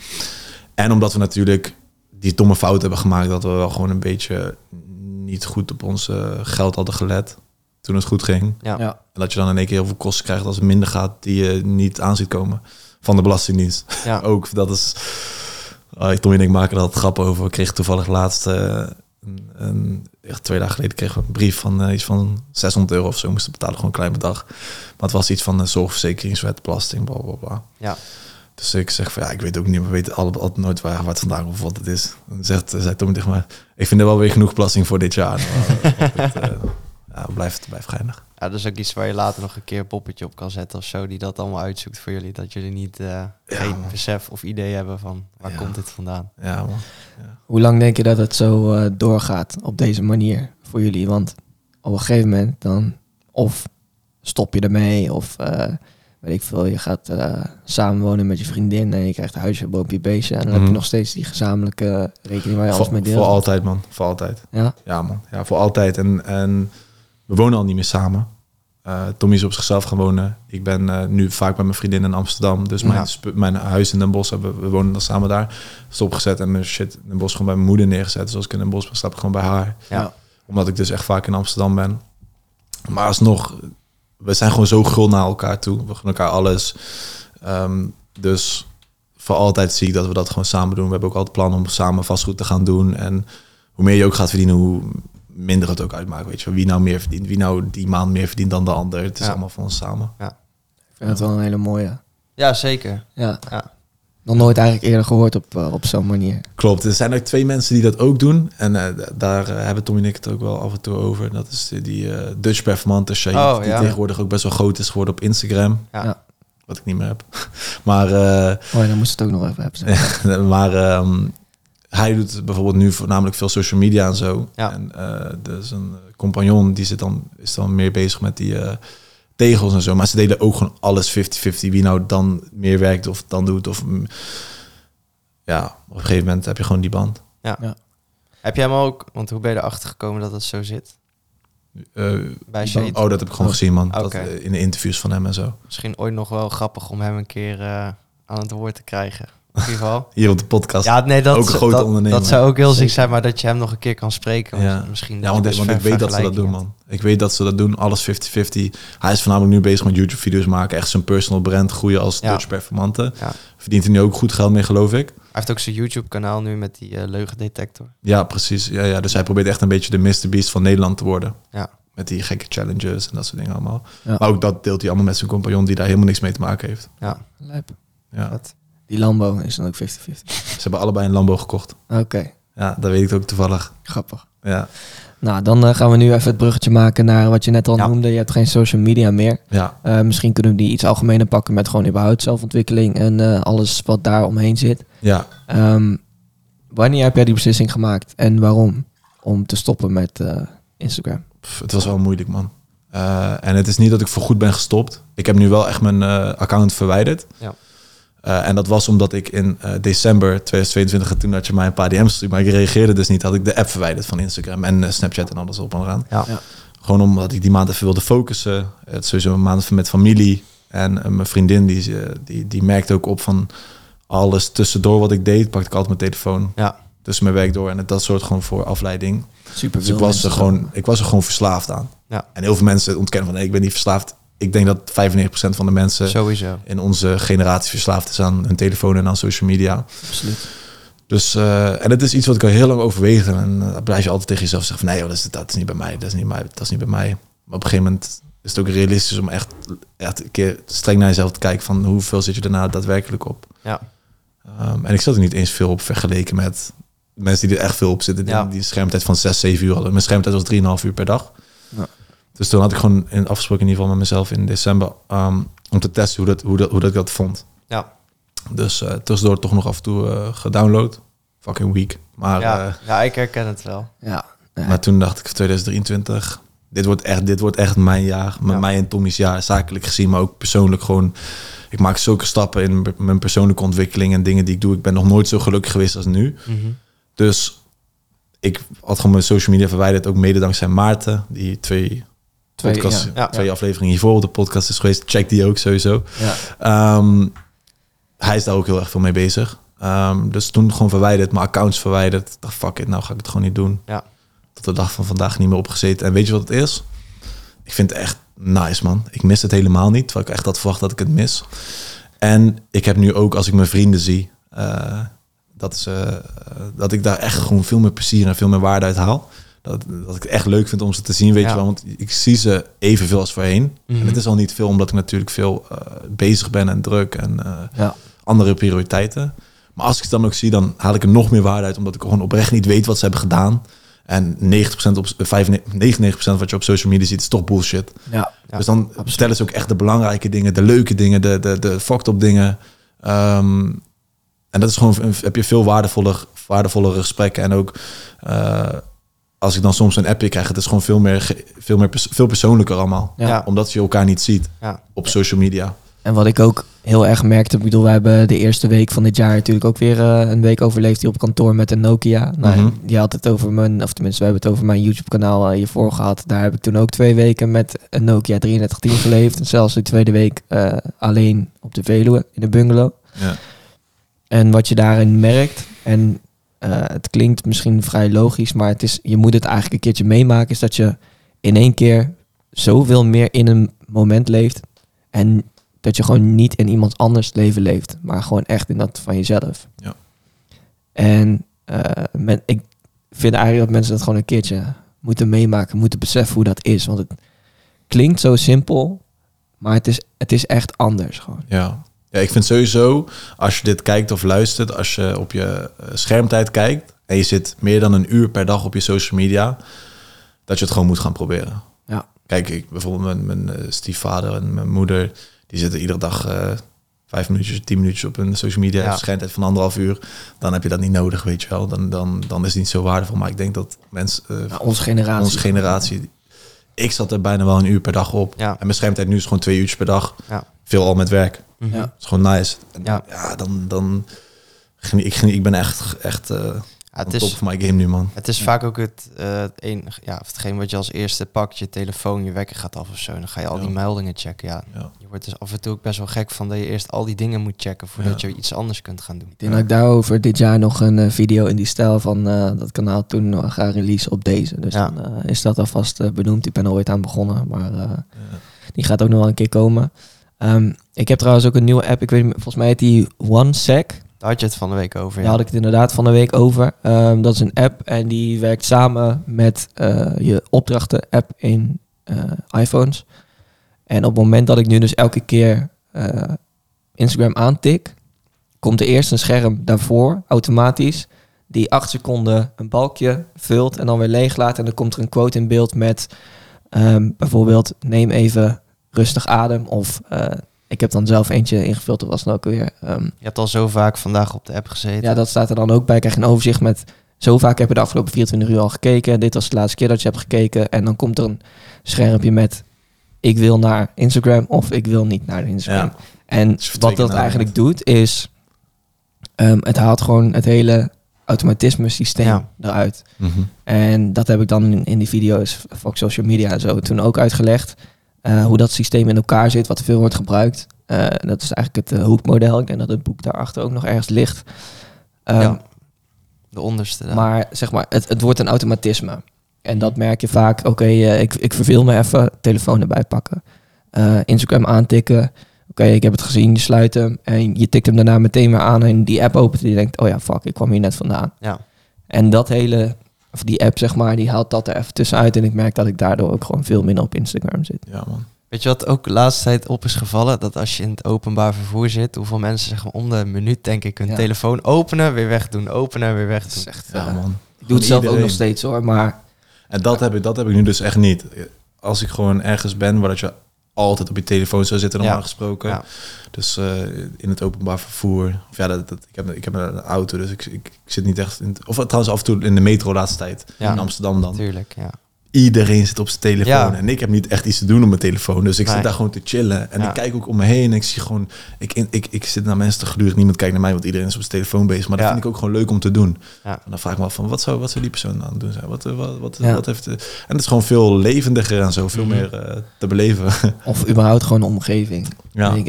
En omdat we natuurlijk die domme fout hebben gemaakt, dat we wel gewoon een beetje niet goed op ons eh, geld hadden gelet toen het goed ging. Ja. Ja. En dat je dan in één keer heel veel kosten krijgt als het minder gaat die je niet aan ziet komen van de Belastingdienst. Ja. Ook dat is. Oh, Tommy en ik maken er altijd grappen over. We kregen toevallig laatst, eh, een, een, echt twee dagen geleden, kregen we een brief van eh, iets van 600 euro of zo. Moesten betalen gewoon een klein bedrag. Maar het was iets van de zorgverzekeringswet, belasting, bla bla bla. Ja. Dus ik zeg van ja, ik weet ook niet, we weten alle- altijd nooit waar, waar het vandaan of wat het is. Dan zegt, zei Tommy tegen mij, ik vind er wel weer genoeg belasting voor dit jaar. Maar, het, eh, ja, blijft, blijft geinig. Ja, dat is ook iets waar je later nog een keer een poppetje op kan zetten of zo, die dat allemaal uitzoekt voor jullie. Dat jullie niet eh, geen man. besef of idee hebben van waar Ja. komt dit vandaan. Ja, man. Hoe lang denk je dat het zo eh, doorgaat op deze manier voor jullie? Want op een gegeven moment dan of stop je ermee of eh, weet ik veel, je gaat eh, samenwonen met je vriendin en je krijgt een huisje, boompje, beestje en dan heb Mhm. je nog steeds die gezamenlijke rekening waar je alles mee deelt. voor altijd, man. Voor altijd. Ja, Ja, man. Ja, voor altijd. En, en we wonen al niet meer samen. Tommy is op zichzelf gaan wonen. Ik ben eh, nu vaak bij mijn vriendin in Amsterdam. Dus mijn, Ja. mijn huis in Den Bosch, hebben, we wonen dan samen daar. Stopgezet en mijn shit in Den Bosch gewoon bij mijn moeder neergezet. Dus als ik in Den Bosch ben, slaap ik gewoon bij haar. Ja. Omdat ik dus echt vaak in Amsterdam ben. Maar alsnog, we zijn gewoon zo gul naar elkaar toe. We gunnen elkaar alles. Ehm, dus voor altijd zie ik dat we dat gewoon samen doen. We hebben ook altijd plannen om samen vastgoed te gaan doen. En hoe meer je ook gaat verdienen, hoe minder het ook uitmaakt. Weet je, wel. wie nou meer verdient, wie nou die maand meer verdient dan de ander. Het is Ja. allemaal van ons samen. ik vind het wel een hele mooie. ja, zeker. Ja. Ja. Nog nooit eigenlijk eerder gehoord op, eh, op zo'n manier. Klopt. Er zijn ook twee mensen die dat ook doen. En eh, daar eh, hebben Tommy en ik het ook wel af en toe over. Dat is die, die eh, Dutch Performante Shade. Oh, die ja. tegenwoordig ook best wel groot is geworden op Instagram. Ja. Ja. Wat ik niet meer heb. maar eh, Oh ja, dan moest het ook nog even hebben. zeg. maar ehm, hij doet bijvoorbeeld nu voornamelijk veel social media en zo. Ja. En eh dus een compagnon die zit dan, is dan meer bezig met die eh, tegels en zo. Maar ze deden ook gewoon alles 50-50. Wie nou dan meer werkt of dan doet. Of, mm, ja, op een gegeven moment heb je gewoon die band. Heb jij hem ook, want hoe ben je erachter gekomen dat het zo zit? Eh, Bij oh, dat heb ik gewoon gezien, man. Dat, Oké. eh, in de interviews van hem en zo. Misschien ooit nog wel grappig om hem een keer eh, aan het woord te krijgen. In ieder geval. Hier op de podcast. Ja, nee, dat, Ook een grote dat, ondernemer. dat zou ook heel ziek zijn, maar dat je hem nog een keer kan spreken. Ja. want Misschien Ja, want, ik weet dat ze dat doen, man. Ik weet dat ze dat doen, alles 50-50. Hij is voornamelijk nu bezig met YouTube-video's maken. Echt zijn personal brand groeien als Ja. Dutch Performante. Ja. Verdient er nu ook goed geld mee, geloof ik. Hij heeft ook zijn YouTube-kanaal nu met die eh, leugendetector. Ja, precies. Ja, ja. Dus hij probeert echt een beetje de Mr. Beast van Nederland te worden. Ja. Met die gekke challenges en dat soort dingen allemaal. Ja. Maar ook dat deelt hij allemaal met zijn compagnon die daar helemaal niks mee te maken heeft. Ja, Lijp. Ja. vet. Die Lambo is dan ook 50-50. Ze hebben allebei een Lambo gekocht. Oké, Ja, dat weet ik ook toevallig. grappig. Ja, Nou, dan eh, gaan we nu even het bruggetje maken naar wat je net al Ja. noemde. Je hebt geen social media meer. ja. Eh, misschien kunnen we die iets algemener pakken met gewoon überhaupt zelfontwikkeling en eh, alles wat daar omheen zit. ja. Ehm, wanneer heb jij die beslissing gemaakt en waarom om te stoppen met eh, Instagram? Pff, het was wel moeilijk, man. Eh, en het is niet dat ik voorgoed ben gestopt. Ik heb nu wel echt mijn eh, account verwijderd. Ja. Eh, en dat was omdat ik in eh, december 2022, toen had je mij een paar DM's gestuurd, maar ik reageerde dus niet, had ik de app verwijderd van Instagram en eh, Snapchat en alles op en eraan. Ja. Ja. Gewoon omdat ik die maand even wilde focussen. Het sowieso een maand even met familie. En mijn vriendin, die, die, die merkte ook op van alles tussendoor wat ik deed, pakte ik altijd mijn telefoon Ja. tussen mijn werk door. En dat soort gewoon voor afleiding. Super Dus ik was, er gewoon, ik was er gewoon verslaafd aan. Ja. En heel veel mensen ontkennen van nee, ik ben niet verslaafd. Ik denk dat 95% van de mensen Sowieso. in onze generatie verslaafd is aan hun telefoon en aan social media. Absoluut. Dus, eh, en het is iets wat ik al heel lang overweeg. En uh, blijf je altijd tegen jezelf zeggen van nee, joh, dat, is, dat is niet bij mij, dat is niet, bij, dat is niet bij mij. Maar op een gegeven moment is het ook realistisch om echt, echt een keer streng naar jezelf te kijken van hoeveel zit je daarna daadwerkelijk op. Ja. Um, en ik zat er niet eens veel op vergeleken met mensen die er echt veel op zitten. Die, Ja. die schermtijd van 6, 7 uur hadden. Mijn schermtijd was 3,5 uur per dag. Ja. Dus toen had ik gewoon in, afgesproken in ieder geval met mezelf in december um, om te testen hoe dat, hoe dat, hoe dat ik dat vond. Ja. Dus uh, tussendoor toch nog af en toe uh, gedownload. Fucking week. Maar, ja. uh, ja, ik herken het wel. Ja. maar toen dacht ik 2023, dit wordt echt, dit wordt echt mijn jaar. Met Ja. mij en Tommy's jaar, zakelijk gezien, maar ook persoonlijk gewoon. Ik maak zulke stappen in mijn persoonlijke ontwikkeling en dingen die ik doe. Ik ben nog nooit zo gelukkig geweest als nu. Mhm. Dus ik had gewoon mijn social media verwijderd, ook mede dankzij Maarten, die twee, Twee, podcast, ja. Twee afleveringen hiervoor op de podcast is geweest. Check die ook sowieso. Ja. Ehm, hij is daar ook heel erg veel mee bezig. Ehm, dus toen gewoon verwijderd, mijn accounts verwijderd. Dacht, fuck it, nou ga ik het gewoon niet doen. Ja. Tot de dag van vandaag niet meer opgezeten. En weet je wat het is? Ik vind het echt nice, man. Ik mis het helemaal niet, terwijl ik echt had verwacht dat ik het mis. En ik heb nu ook, als ik mijn vrienden zie, eh, dat, is, eh, dat ik daar echt gewoon veel meer plezier en veel meer waarde uit haal. Dat, dat ik het echt leuk vind om ze te zien, weet Ja. je wel. Want ik zie ze evenveel als voorheen. Mhm. En het is al niet veel, omdat ik natuurlijk veel eh, bezig ben en druk en eh, Ja. andere prioriteiten. Maar als ik ze dan ook zie, dan haal ik er nog meer waarde uit, omdat ik gewoon oprecht niet weet wat ze hebben gedaan. En 90% op 95, 99% wat je op social media ziet, is toch bullshit. Ja. Ja, dus dan vertellen ze ook echt de belangrijke dingen, de leuke dingen, de, de, de fucked up dingen. Ehm, en dat is gewoon, heb je veel waardevoller, waardevollere gesprekken. En ook eh, als ik dan soms een appje krijg, het is gewoon veel meer, veel meer pers- veel persoonlijker allemaal. Ja. Ja. Omdat je elkaar niet ziet Ja. op social media. En wat ik ook heel erg merkte, ik bedoel, we hebben de eerste week van dit jaar natuurlijk ook weer eh, een week overleefd hier op kantoor met een Nokia. Nou, Mhm. Die had het over mijn, of tenminste, we hebben het over mijn YouTube-kanaal eh, hiervoor gehad. Daar heb ik toen ook twee weken met een Nokia 3310 geleefd. En zelfs de tweede week eh, alleen op de Veluwe in de bungalow. Ja. En wat je daarin merkt, en het klinkt misschien vrij logisch, maar het is, je moet het eigenlijk een keertje meemaken, is dat je in één keer zoveel meer in een moment leeft. En dat je gewoon niet in iemand anders leven leeft, maar gewoon echt in dat van jezelf. Ja. En eh, men, ik vind eigenlijk dat mensen dat gewoon een keertje moeten meemaken, moeten beseffen hoe dat is. Want het klinkt zo simpel, maar het is, het is echt anders gewoon. Ja. Ja, ik vind sowieso, als je dit kijkt of luistert, als je op je eh, schermtijd kijkt en je zit meer dan een uur per dag op je social media, dat je het gewoon moet gaan proberen. Ja. Kijk, ik, bijvoorbeeld mijn, mijn eh, stiefvader en mijn moeder, die zitten iedere dag eh, vijf minuutjes, tien minuutjes op hun social media, Ja. schermtijd van anderhalf uur. Dan heb je dat niet nodig, weet je wel. Dan, dan, dan is het niet zo waardevol. Maar ik denk dat mensen, Nou, onze generatie. onze generatie, ik zat er bijna wel een uur per dag op. Ja. En mijn schermtijd nu is gewoon twee uurtjes per dag. Ja. Veel al met werk. Mhm. Ja. Het is gewoon nice. En Ja. ja. dan, dan genie- ik, ik ben echt, echt eh Ja, op het top is, van mijn game nu, man. Het is vaak ook het, eh, het enige, ja, of hetgeen wat je als eerste pakt, je telefoon, je wekker gaat af of zo. Dan ga je al Ja. die meldingen checken. Ja, Ja. je wordt dus af en toe ook best wel gek van dat je eerst al die dingen moet checken voordat Ja. je iets anders kunt gaan doen. Ik denk dat ik daarover dit jaar nog een eh, video in die stijl van eh, dat kanaal toen ga release op deze. Dus Ja. dan eh, is dat alvast eh, benoemd. Ik ben er ooit aan begonnen, maar eh, die gaat ook nog wel een keer komen. Ehm, ik heb trouwens ook een nieuwe app. Ik weet niet, volgens mij heet die OneSec. Daar had je het van de week over. Daar Ja. had ik het inderdaad van de week over. Ehm, dat is een app en die werkt samen met eh, je opdrachten-app in eh, iPhones. En op het moment dat ik nu dus elke keer eh, Instagram aantik, komt er eerst een scherm daarvoor, automatisch, die acht seconden een balkje vult en dan weer leeg laat. En dan komt er een quote in beeld met ehm, bijvoorbeeld neem even rustig adem. Of eh, ik heb dan zelf eentje ingevuld, dat was dan ook weer... ehm, Je hebt al zo vaak vandaag op de app gezeten. ja, dat staat er dan ook bij. Krijg je een overzicht met... Zo vaak heb je de afgelopen 24 uur al gekeken. Dit was de laatste keer dat je hebt gekeken. En dan komt er een schermpje met... Ik wil naar Instagram of ik wil niet naar Instagram. Ja. En wat dat eigenlijk doet is... ehm, het haalt gewoon het hele automatisme systeem Ja. eruit. Mhm. En dat heb ik dan in, in die video's van social media en zo toen ook uitgelegd. Eh, hoe dat systeem in elkaar zit, wat veel wordt gebruikt. Eh, dat is eigenlijk het uh, hoekmodel. Ik denk dat het boek daarachter ook nog ergens ligt. Ehm, Ja. De onderste. dan. Maar zeg maar, het, het wordt een automatisme. En dat merk je vaak. Oké, eh, ik, ik verveel me even, telefoon erbij pakken. Eh, Instagram aantikken. Oké, ik heb het gezien, je sluit hem. En je tikt hem daarna meteen weer aan en die app opent. En je denkt, oh ja, fuck, ik kwam hier net vandaan. Ja. En dat hele, of die app zeg maar, die haalt dat er even tussenuit. En ik merk dat ik daardoor ook gewoon veel minder op Instagram zit. Ja, man. Weet je wat ook de laatste tijd op is gevallen? Dat als je in het openbaar vervoer zit, hoeveel mensen zeg maar om de minuut denk ik hun Ja. telefoon openen, weer wegdoen, openen, weer Dat wegdoen. is echt, Ja, eh, man. ik doe het zelf ook nog steeds hoor, maar En dat heb, ik, dat heb ik nu dus echt niet. Als ik gewoon ergens ben waar dat je altijd op je telefoon zou zitten, normaal Ja. gesproken. Ja. Dus eh, in het openbaar vervoer. Of ja, dat, dat, ik, heb, ik heb een auto, dus ik, ik, ik zit niet echt in... of trouwens af en toe in de metro laatste tijd. Ja. In Amsterdam dan. Natuurlijk, ja. Iedereen zit op zijn telefoon. Ja. En ik heb niet echt iets te doen op mijn telefoon. Dus ik Nee. zit daar gewoon te chillen. En Ja. ik kijk ook om me heen. En ik zie gewoon... Ik, ik, ik, ik zit naar mensen te gluren. Niemand kijkt naar mij, want iedereen is op zijn telefoon bezig. Maar dat vind ik ook gewoon leuk om te doen. Ja. En dan vraag ik me af van... Wat zou, wat zou die persoon aan het doen zijn? Wat, eh, wat, wat, Ja. wat heeft... eh, En het is gewoon veel levendiger en zo. Veel Mhm. meer eh, te beleven. Of überhaupt gewoon de omgeving. ja. Ik,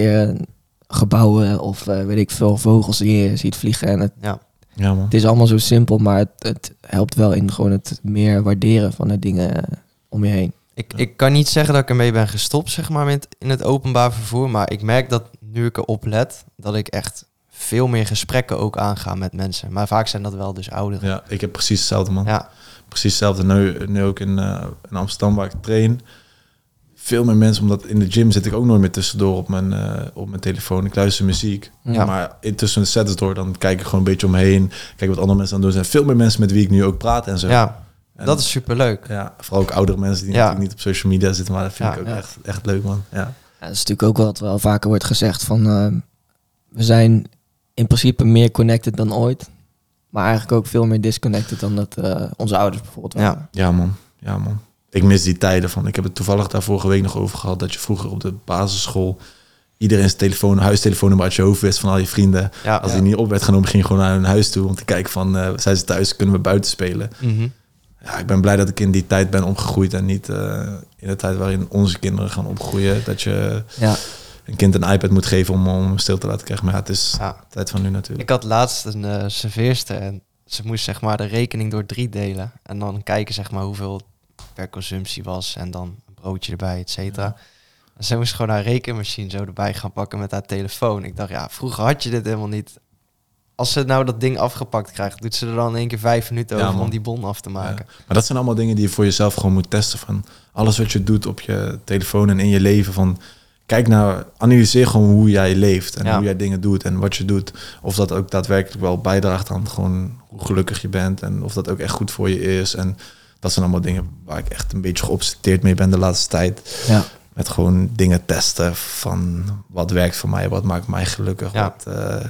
gebouwen of eh, weet ik veel vogels die je ziet vliegen. En het, Ja. Ja, man. het is allemaal zo simpel, maar het, het helpt wel in gewoon het meer waarderen van de dingen eh, om je heen. Ik, ik kan niet zeggen dat ik ermee ben gestopt, zeg maar, met, in het openbaar vervoer. Maar ik merk dat nu ik erop let, dat ik echt veel meer gesprekken ook aanga met mensen. Maar vaak zijn dat wel dus ouderen. Ja, ik heb precies hetzelfde, man. Ja, Precies hetzelfde. Nu, nu ook in, eh, in Amsterdam waar ik train. Veel meer mensen, omdat in de gym zit ik ook nooit meer tussendoor op mijn, eh, op mijn telefoon. Ik luister muziek. Ja. Maar in tussen de sets door, dan kijk ik gewoon een beetje om me heen. Kijk wat andere mensen aan doen zijn. Veel meer mensen met wie ik nu ook praat en zo. ja En- dat is superleuk. Ja, vooral ook oudere mensen die Ja. natuurlijk niet op social media zitten. Maar dat vind Ja. ik ook Ja. echt, echt leuk, man. Ja. Ja, dat is natuurlijk ook wat wel vaker wordt gezegd van eh, we zijn in principe meer connected dan ooit. Maar eigenlijk ook veel meer disconnected dan dat eh, onze ouders bijvoorbeeld waren. Ja. ja, man. Ja, man. Ik mis die tijden van. Ik heb het toevallig daar vorige week nog over gehad. Dat je vroeger op de basisschool iedereen zijn telefoon, huistelefoonnummer uit je hoofd wist van al je vrienden. Ja. Als die niet op werd genomen, ging je gewoon naar hun huis toe om te kijken van, eh, zijn ze thuis, kunnen we buiten spelen? Mhm. Ja, ik ben blij dat ik in die tijd ben opgegroeid en niet eh, in de tijd waarin onze kinderen gaan opgroeien. Dat je Ja. een kind een iPad moet geven om, om stil te laten krijgen. Maar ja, het is de tijd van nu natuurlijk. Ik had laatst een eh serveerster en ze moest zeg maar de rekening door drie delen. En dan kijken zeg maar hoeveel per consumptie was en dan een broodje erbij, et cetera. En ze moest gewoon haar rekenmachine zo erbij gaan pakken met haar telefoon. Ik dacht, ja, vroeger had je dit helemaal niet. Als ze nou dat ding afgepakt krijgt, doet ze er dan in één keer vijf minuten over om die bon af te maken. Maar dat zijn allemaal dingen die je voor jezelf gewoon moet testen. Van alles wat je doet op je telefoon en in je leven. Van kijk naar, analyseer gewoon hoe jij leeft en Ja. hoe jij dingen doet en wat je doet. Of dat ook daadwerkelijk wel bijdraagt aan gewoon hoe gelukkig je bent en of dat ook echt goed voor je is. En dat zijn allemaal dingen waar ik echt een beetje geobsedeerd mee ben de laatste tijd. Ja. Met gewoon dingen testen van wat werkt voor mij, wat maakt mij gelukkig. Ja. Wat, eh,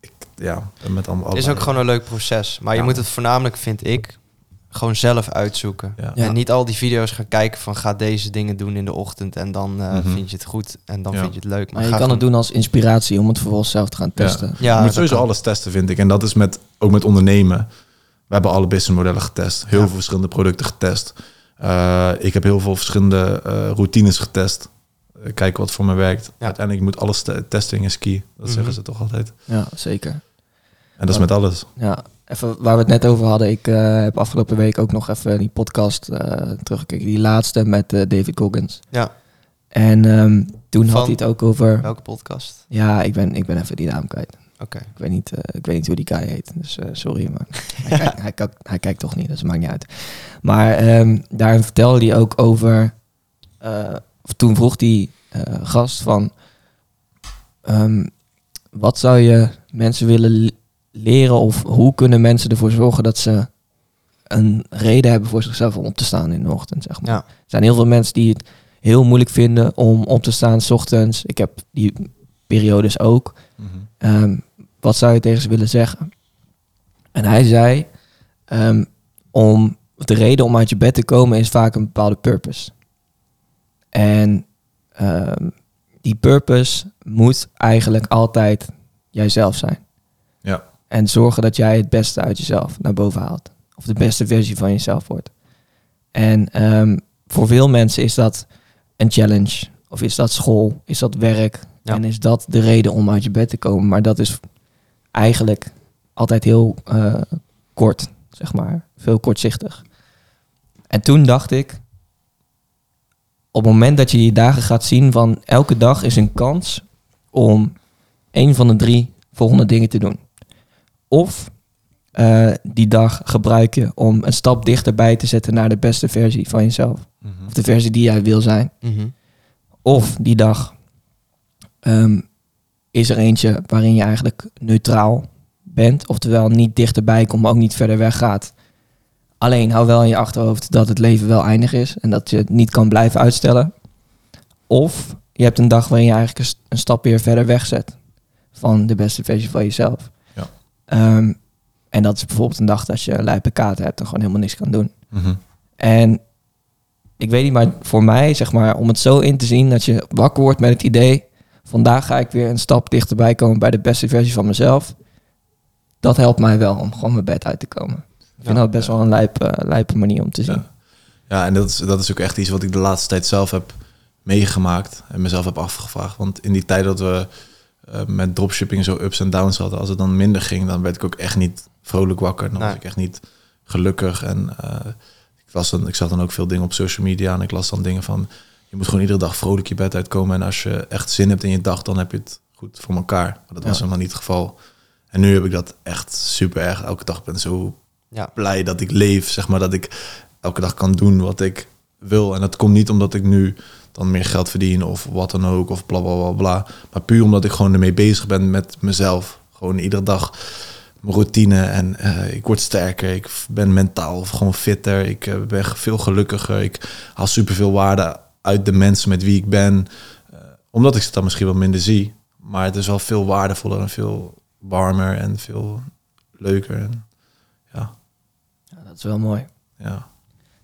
ik, ja, met allemaal. Het is ook gewoon een leuk proces. Maar je moet het voornamelijk, vind ik, gewoon zelf uitzoeken. Ja. Ja. En niet al die video's gaan kijken van ga deze dingen doen in de ochtend en dan eh, Mhm. vind je het goed en dan Ja. vind je het leuk. Maar Maar je kan het doen als inspiratie om het vervolgens zelf te gaan testen. Ja, je moet sowieso kan. alles testen, vind ik. En dat is met, ook met ondernemen. We hebben alle businessmodellen getest. Heel Ja. veel verschillende producten getest. Eh, ik heb heel veel verschillende eh, routines getest. Eh, kijken wat voor me werkt. Ja. Uiteindelijk moet alles te testing is key. Dat Mhm. zeggen ze toch altijd. Ja, zeker. En dat is met alles. Ja, even waar we het net over hadden. Ik eh, heb afgelopen week ook nog even die podcast eh, teruggekeken. Die laatste met eh, David Goggins. Ja, En ehm, toen Van? had hij het ook over... welke podcast? Ja, ik ben, ik ben even die naam kwijt. Oké. Ik weet niet, eh, ik weet niet hoe die guy heet. Dus eh, sorry, maar hij, kijkt, hij, kijkt, hij kijkt toch niet, dus het maakt niet uit. Maar daarin vertelde hij ook over... eh, of toen vroeg die gast van... ehm, wat zou je mensen willen le- leren of hoe kunnen mensen ervoor zorgen dat ze een reden hebben voor zichzelf om op te staan in de ochtend, zeg maar. Ja. Er zijn heel veel mensen die het heel moeilijk vinden om op te staan 's ochtends. Ik heb die periodes ook. Ehm, wat zou je tegen ze willen zeggen? En hij zei, ehm, om de reden om uit je bed te komen is vaak een bepaalde purpose. En ehm, die purpose moet eigenlijk altijd jijzelf zijn. Ja. En zorgen dat jij het beste uit jezelf naar boven haalt. Of de beste versie van jezelf wordt. En ehm, voor veel mensen is dat een challenge. Of is dat school? Is dat werk? Ja. En is dat de reden om uit je bed te komen? Maar dat is eigenlijk altijd heel eh, kort, zeg maar. Veel kortzichtig. En toen dacht ik, op het moment dat je die dagen gaat zien van elke dag is een kans om een van de drie volgende dingen te doen. Of eh, die dag gebruik je om een stap dichterbij te zetten naar de beste versie van jezelf. Mhm. Of de versie die jij wil zijn. Mhm. Of die dag ehm, is er eentje waarin je eigenlijk neutraal bent. Oftewel niet dichterbij komt, maar ook niet verder weg gaat. Alleen hou wel in je achterhoofd dat het leven wel eindig is. En dat je het niet kan blijven uitstellen. Of je hebt een dag waarin je eigenlijk een st- een stap weer verder wegzet. Van de beste versie van jezelf. Ja. Ehm, en dat is bijvoorbeeld een dag dat je lijpe kaart hebt en gewoon helemaal niks kan doen. Mhm. En ik weet niet, maar voor mij, zeg maar, om het zo in te zien dat je wakker wordt met het idee, vandaag ga ik weer een stap dichterbij komen bij de beste versie van mezelf. Dat helpt mij wel om gewoon mijn bed uit te komen. Ik vind Ja. dat best wel een lijpe, lijpe manier om te zien. Ja. Ja, en dat is, dat is ook echt iets wat ik de laatste tijd zelf heb meegemaakt en mezelf heb afgevraagd. Want in die tijd dat we eh, met dropshipping zo ups en downs hadden, als het dan minder ging, dan werd ik ook echt niet vrolijk wakker. Dan was ik echt niet gelukkig. En eh, ik, was dan, ik zag dan ook veel dingen op social media en ik las dan dingen van, je moet gewoon iedere dag vrolijk je bed uitkomen. En als je echt zin hebt in je dag, dan heb je het goed voor elkaar. Maar dat was helemaal niet het geval. En nu heb ik dat echt super erg. Elke dag ben ik zo Ja. blij dat ik leef, zeg maar, dat ik elke dag kan doen wat ik wil. En dat komt niet omdat ik nu dan meer geld verdien of wat dan ook, of bla bla bla bla. Maar puur omdat ik gewoon ermee bezig ben met mezelf. Gewoon iedere dag mijn routine en eh, ik word sterker. Ik ben mentaal gewoon fitter. Ik eh, ben veel gelukkiger. Ik haal superveel waarde uit de mensen met wie ik ben. Eh, omdat ik ze dan misschien wel minder zie. Maar het is wel veel waardevoller en veel warmer en veel leuker. En, ja, Ja, dat is wel mooi. ja.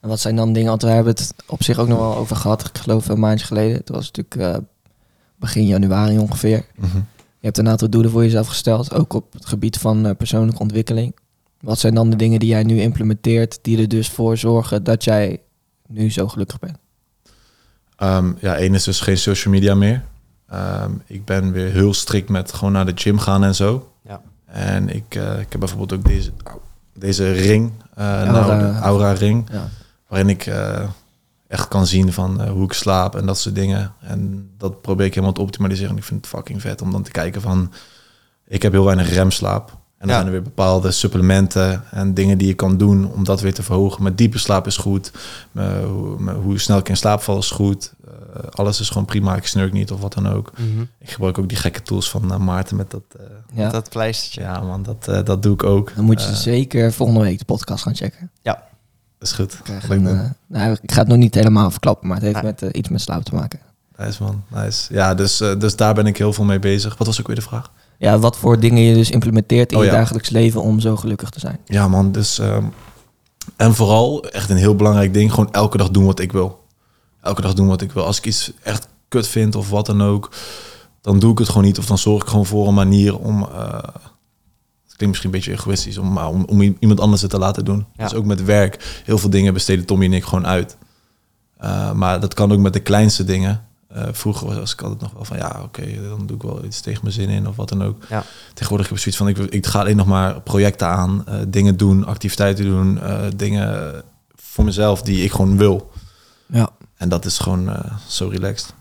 En wat zijn dan dingen, want we hebben het op zich ook nog wel over gehad, ik geloof een maandje geleden. Het was natuurlijk eh, begin januari ongeveer. Mhm. Je hebt een aantal doelen voor jezelf gesteld, ook op het gebied van eh, persoonlijke ontwikkeling. Wat zijn dan de dingen die jij nu implementeert, die er dus voor zorgen dat jij nu zo gelukkig bent? Ehm, ja, één is dus geen social media meer. Ehm, ik ben weer heel strikt met gewoon naar de gym gaan en zo. Ja. En ik, eh, ik heb bijvoorbeeld ook deze, deze ring, eh Aura. nou, de Aura ring, Ja. waarin ik eh, echt kan zien van hoe ik slaap en dat soort dingen. En dat probeer ik helemaal te optimaliseren. En ik vind het fucking vet om dan te kijken van, ik heb heel weinig remslaap. En dan Ja. zijn er weer bepaalde supplementen en dingen die je kan doen om dat weer te verhogen. Mijn diepe slaap is goed. Mijn- hoe, hoe snel ik in slaap val is goed. Eh, alles is gewoon prima. Ik snurk niet of wat dan ook. Mhm. Ik gebruik ook die gekke tools van eh, Maarten met dat. eh, Ja. Dat pleistertje. ja, man, dat, eh, dat doe ik ook. Dan moet je Eh, zeker volgende week de podcast gaan checken. Dat is goed. Ik een, eh, nou, ik ga het nog niet helemaal verklappen, maar het heeft met, eh, iets met slaap te maken. Nice man, nice. Ja, dus, eh, dus daar ben ik heel veel mee bezig. Wat was ook weer de vraag? Ja, wat voor dingen je dus implementeert in Oh, je ja. dagelijks leven om zo gelukkig te zijn. Ja man, dus... ehm, en vooral, echt een heel belangrijk ding, gewoon elke dag doen wat ik wil. Elke dag doen wat ik wil. Als ik iets echt kut vind of wat dan ook, dan doe ik het gewoon niet. Of dan zorg ik gewoon voor een manier om... eh, het klinkt misschien een beetje egoïstisch, om, maar om, iemand anders het te laten doen. Ja. Dus ook met werk. Heel veel dingen besteden Tommy en ik gewoon uit. Eh, maar dat kan ook met de kleinste dingen. Eh, vroeger was ik altijd nog wel van, ja, oké, dan doe ik wel iets tegen mijn zin in of wat dan ook. Ja. Tegenwoordig heb ik zoiets van, ik, ik ga alleen nog maar projecten aan, eh, dingen doen, activiteiten doen, eh, dingen voor mezelf die ik gewoon wil. Ja. En dat is gewoon eh, zo relaxed.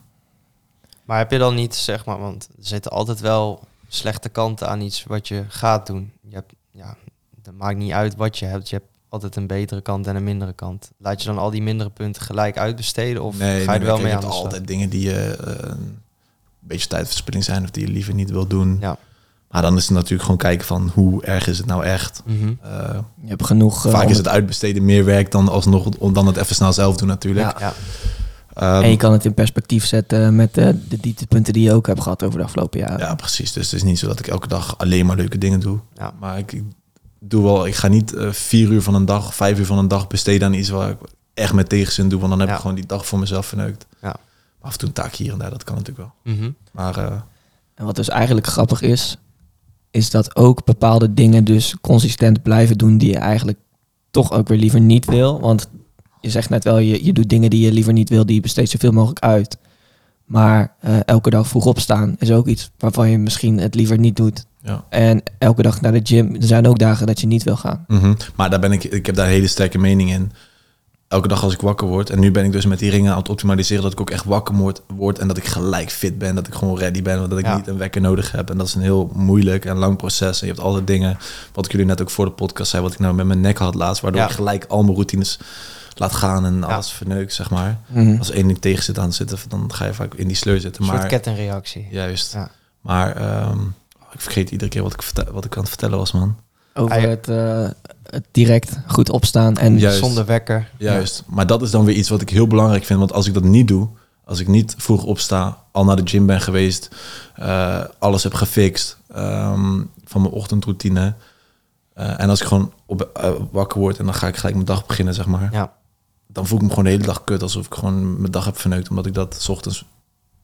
Maar heb je dan niet, zeg maar, want er zitten altijd wel slechte kanten aan iets wat je gaat doen. Je hebt, ja, het maakt niet uit wat je hebt. Je hebt altijd een betere kant en een mindere kant. Laat je dan al die mindere punten gelijk uitbesteden? Of ga je er wel mee aan de slag? altijd dingen die je eh, een beetje tijdverspilling zijn of die je liever niet wil doen. Ja. Maar dan is het natuurlijk gewoon kijken van hoe erg is het nou echt. Mhm. Eh, Je hebt genoeg... eh, vaak om is het uitbesteden meer werk dan alsnog om dan het even snel zelf doen natuurlijk. Ja. Ehm, En je kan het in perspectief zetten met de dieptepunten die je ook hebt gehad over de afgelopen jaren. Ja, precies. Dus het is niet zo dat ik elke dag alleen maar leuke dingen doe. Ja. Maar ik doe wel, ik ga niet eh, vier uur van een dag, vijf uur van een dag besteden aan iets waar ik echt met tegenzin doe. Want dan heb Ja. ik gewoon die dag voor mezelf verneukt. Ja. Maar af en toe een taak hier en daar, dat kan natuurlijk wel. Mhm. Maar eh, En wat dus eigenlijk grappig is, is dat ook bepaalde dingen dus consistent blijven doen die je eigenlijk toch ook weer liever niet wil. Want je zegt net wel, je, je doet dingen die je liever niet wil, die je besteedt zoveel mogelijk uit. Maar eh, elke dag vroeg opstaan is ook iets waarvan je misschien het liever niet doet. Ja. En elke dag naar de gym, er zijn ook dagen dat je niet wil gaan. Mhm. Maar daar ben ik, ik heb daar een hele sterke mening in. Elke dag als ik wakker word. En nu ben ik dus met die ringen aan het optimaliseren dat ik ook echt wakker word, word en dat ik gelijk fit ben. Dat ik gewoon ready ben. Dat ik Ja. niet een wekker nodig heb. En dat is een heel moeilijk en lang proces. En je hebt altijd dingen, wat ik jullie net ook voor de podcast zei, wat ik nou met mijn nek had laatst. Waardoor Ja. ik gelijk al mijn routines laat gaan en alles verneuk, zeg maar. Mhm. Als één ding tegen zit aan zitten, dan ga je vaak in die sleur zitten. Een soort Maar, kettingreactie. juist. Ja. Maar ehm, ik vergeet iedere keer wat ik, vertel, wat ik aan het vertellen was, man. Over het, eh, het direct goed opstaan. En Juist. Zonder wekker. Juist. Maar dat is dan weer iets wat ik heel belangrijk vind. Want als ik dat niet doe, als ik niet vroeg opsta, al naar de gym ben geweest, eh, alles heb gefixt ehm, van mijn ochtendroutine. eh, en als ik gewoon op, wakker word en dan ga ik gelijk mijn dag beginnen, zeg maar. Ja. dan voel ik me gewoon de hele dag kut. Alsof ik gewoon mijn dag heb verneukt. Omdat ik dat 's ochtends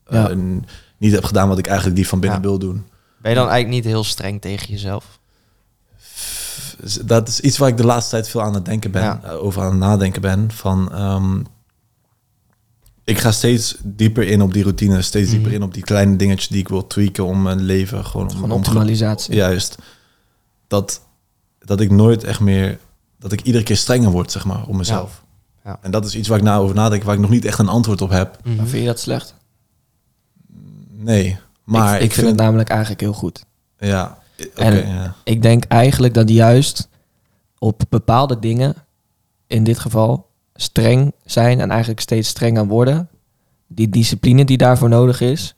eh, Ja. niet heb gedaan wat ik eigenlijk die van binnen Ja. wil doen. Ben je dan eigenlijk niet heel streng tegen jezelf? Dat is iets waar ik de laatste tijd veel aan het denken ben. Ja. eh, over aan het nadenken ben. Van, ehm, ik ga steeds dieper in op die routine. Steeds dieper Mhm. in op die kleine dingetjes die ik wil tweaken om mijn leven gewoon... Gewoon om- optimalisatie. Juist. Dat, dat ik nooit echt meer... Dat ik iedere keer strenger word, zeg maar, op mezelf. Ja. En dat is iets waar ik nou over nadenk, waar ik nog niet echt een antwoord op heb. Mhm. Maar vind je dat slecht? Nee. Maar ik, ik vind het namelijk eigenlijk heel goed. Ja, oké. En- ja. Ik denk eigenlijk dat juist op bepaalde dingen, in dit geval, streng zijn en eigenlijk steeds strenger worden. Die discipline die daarvoor nodig is,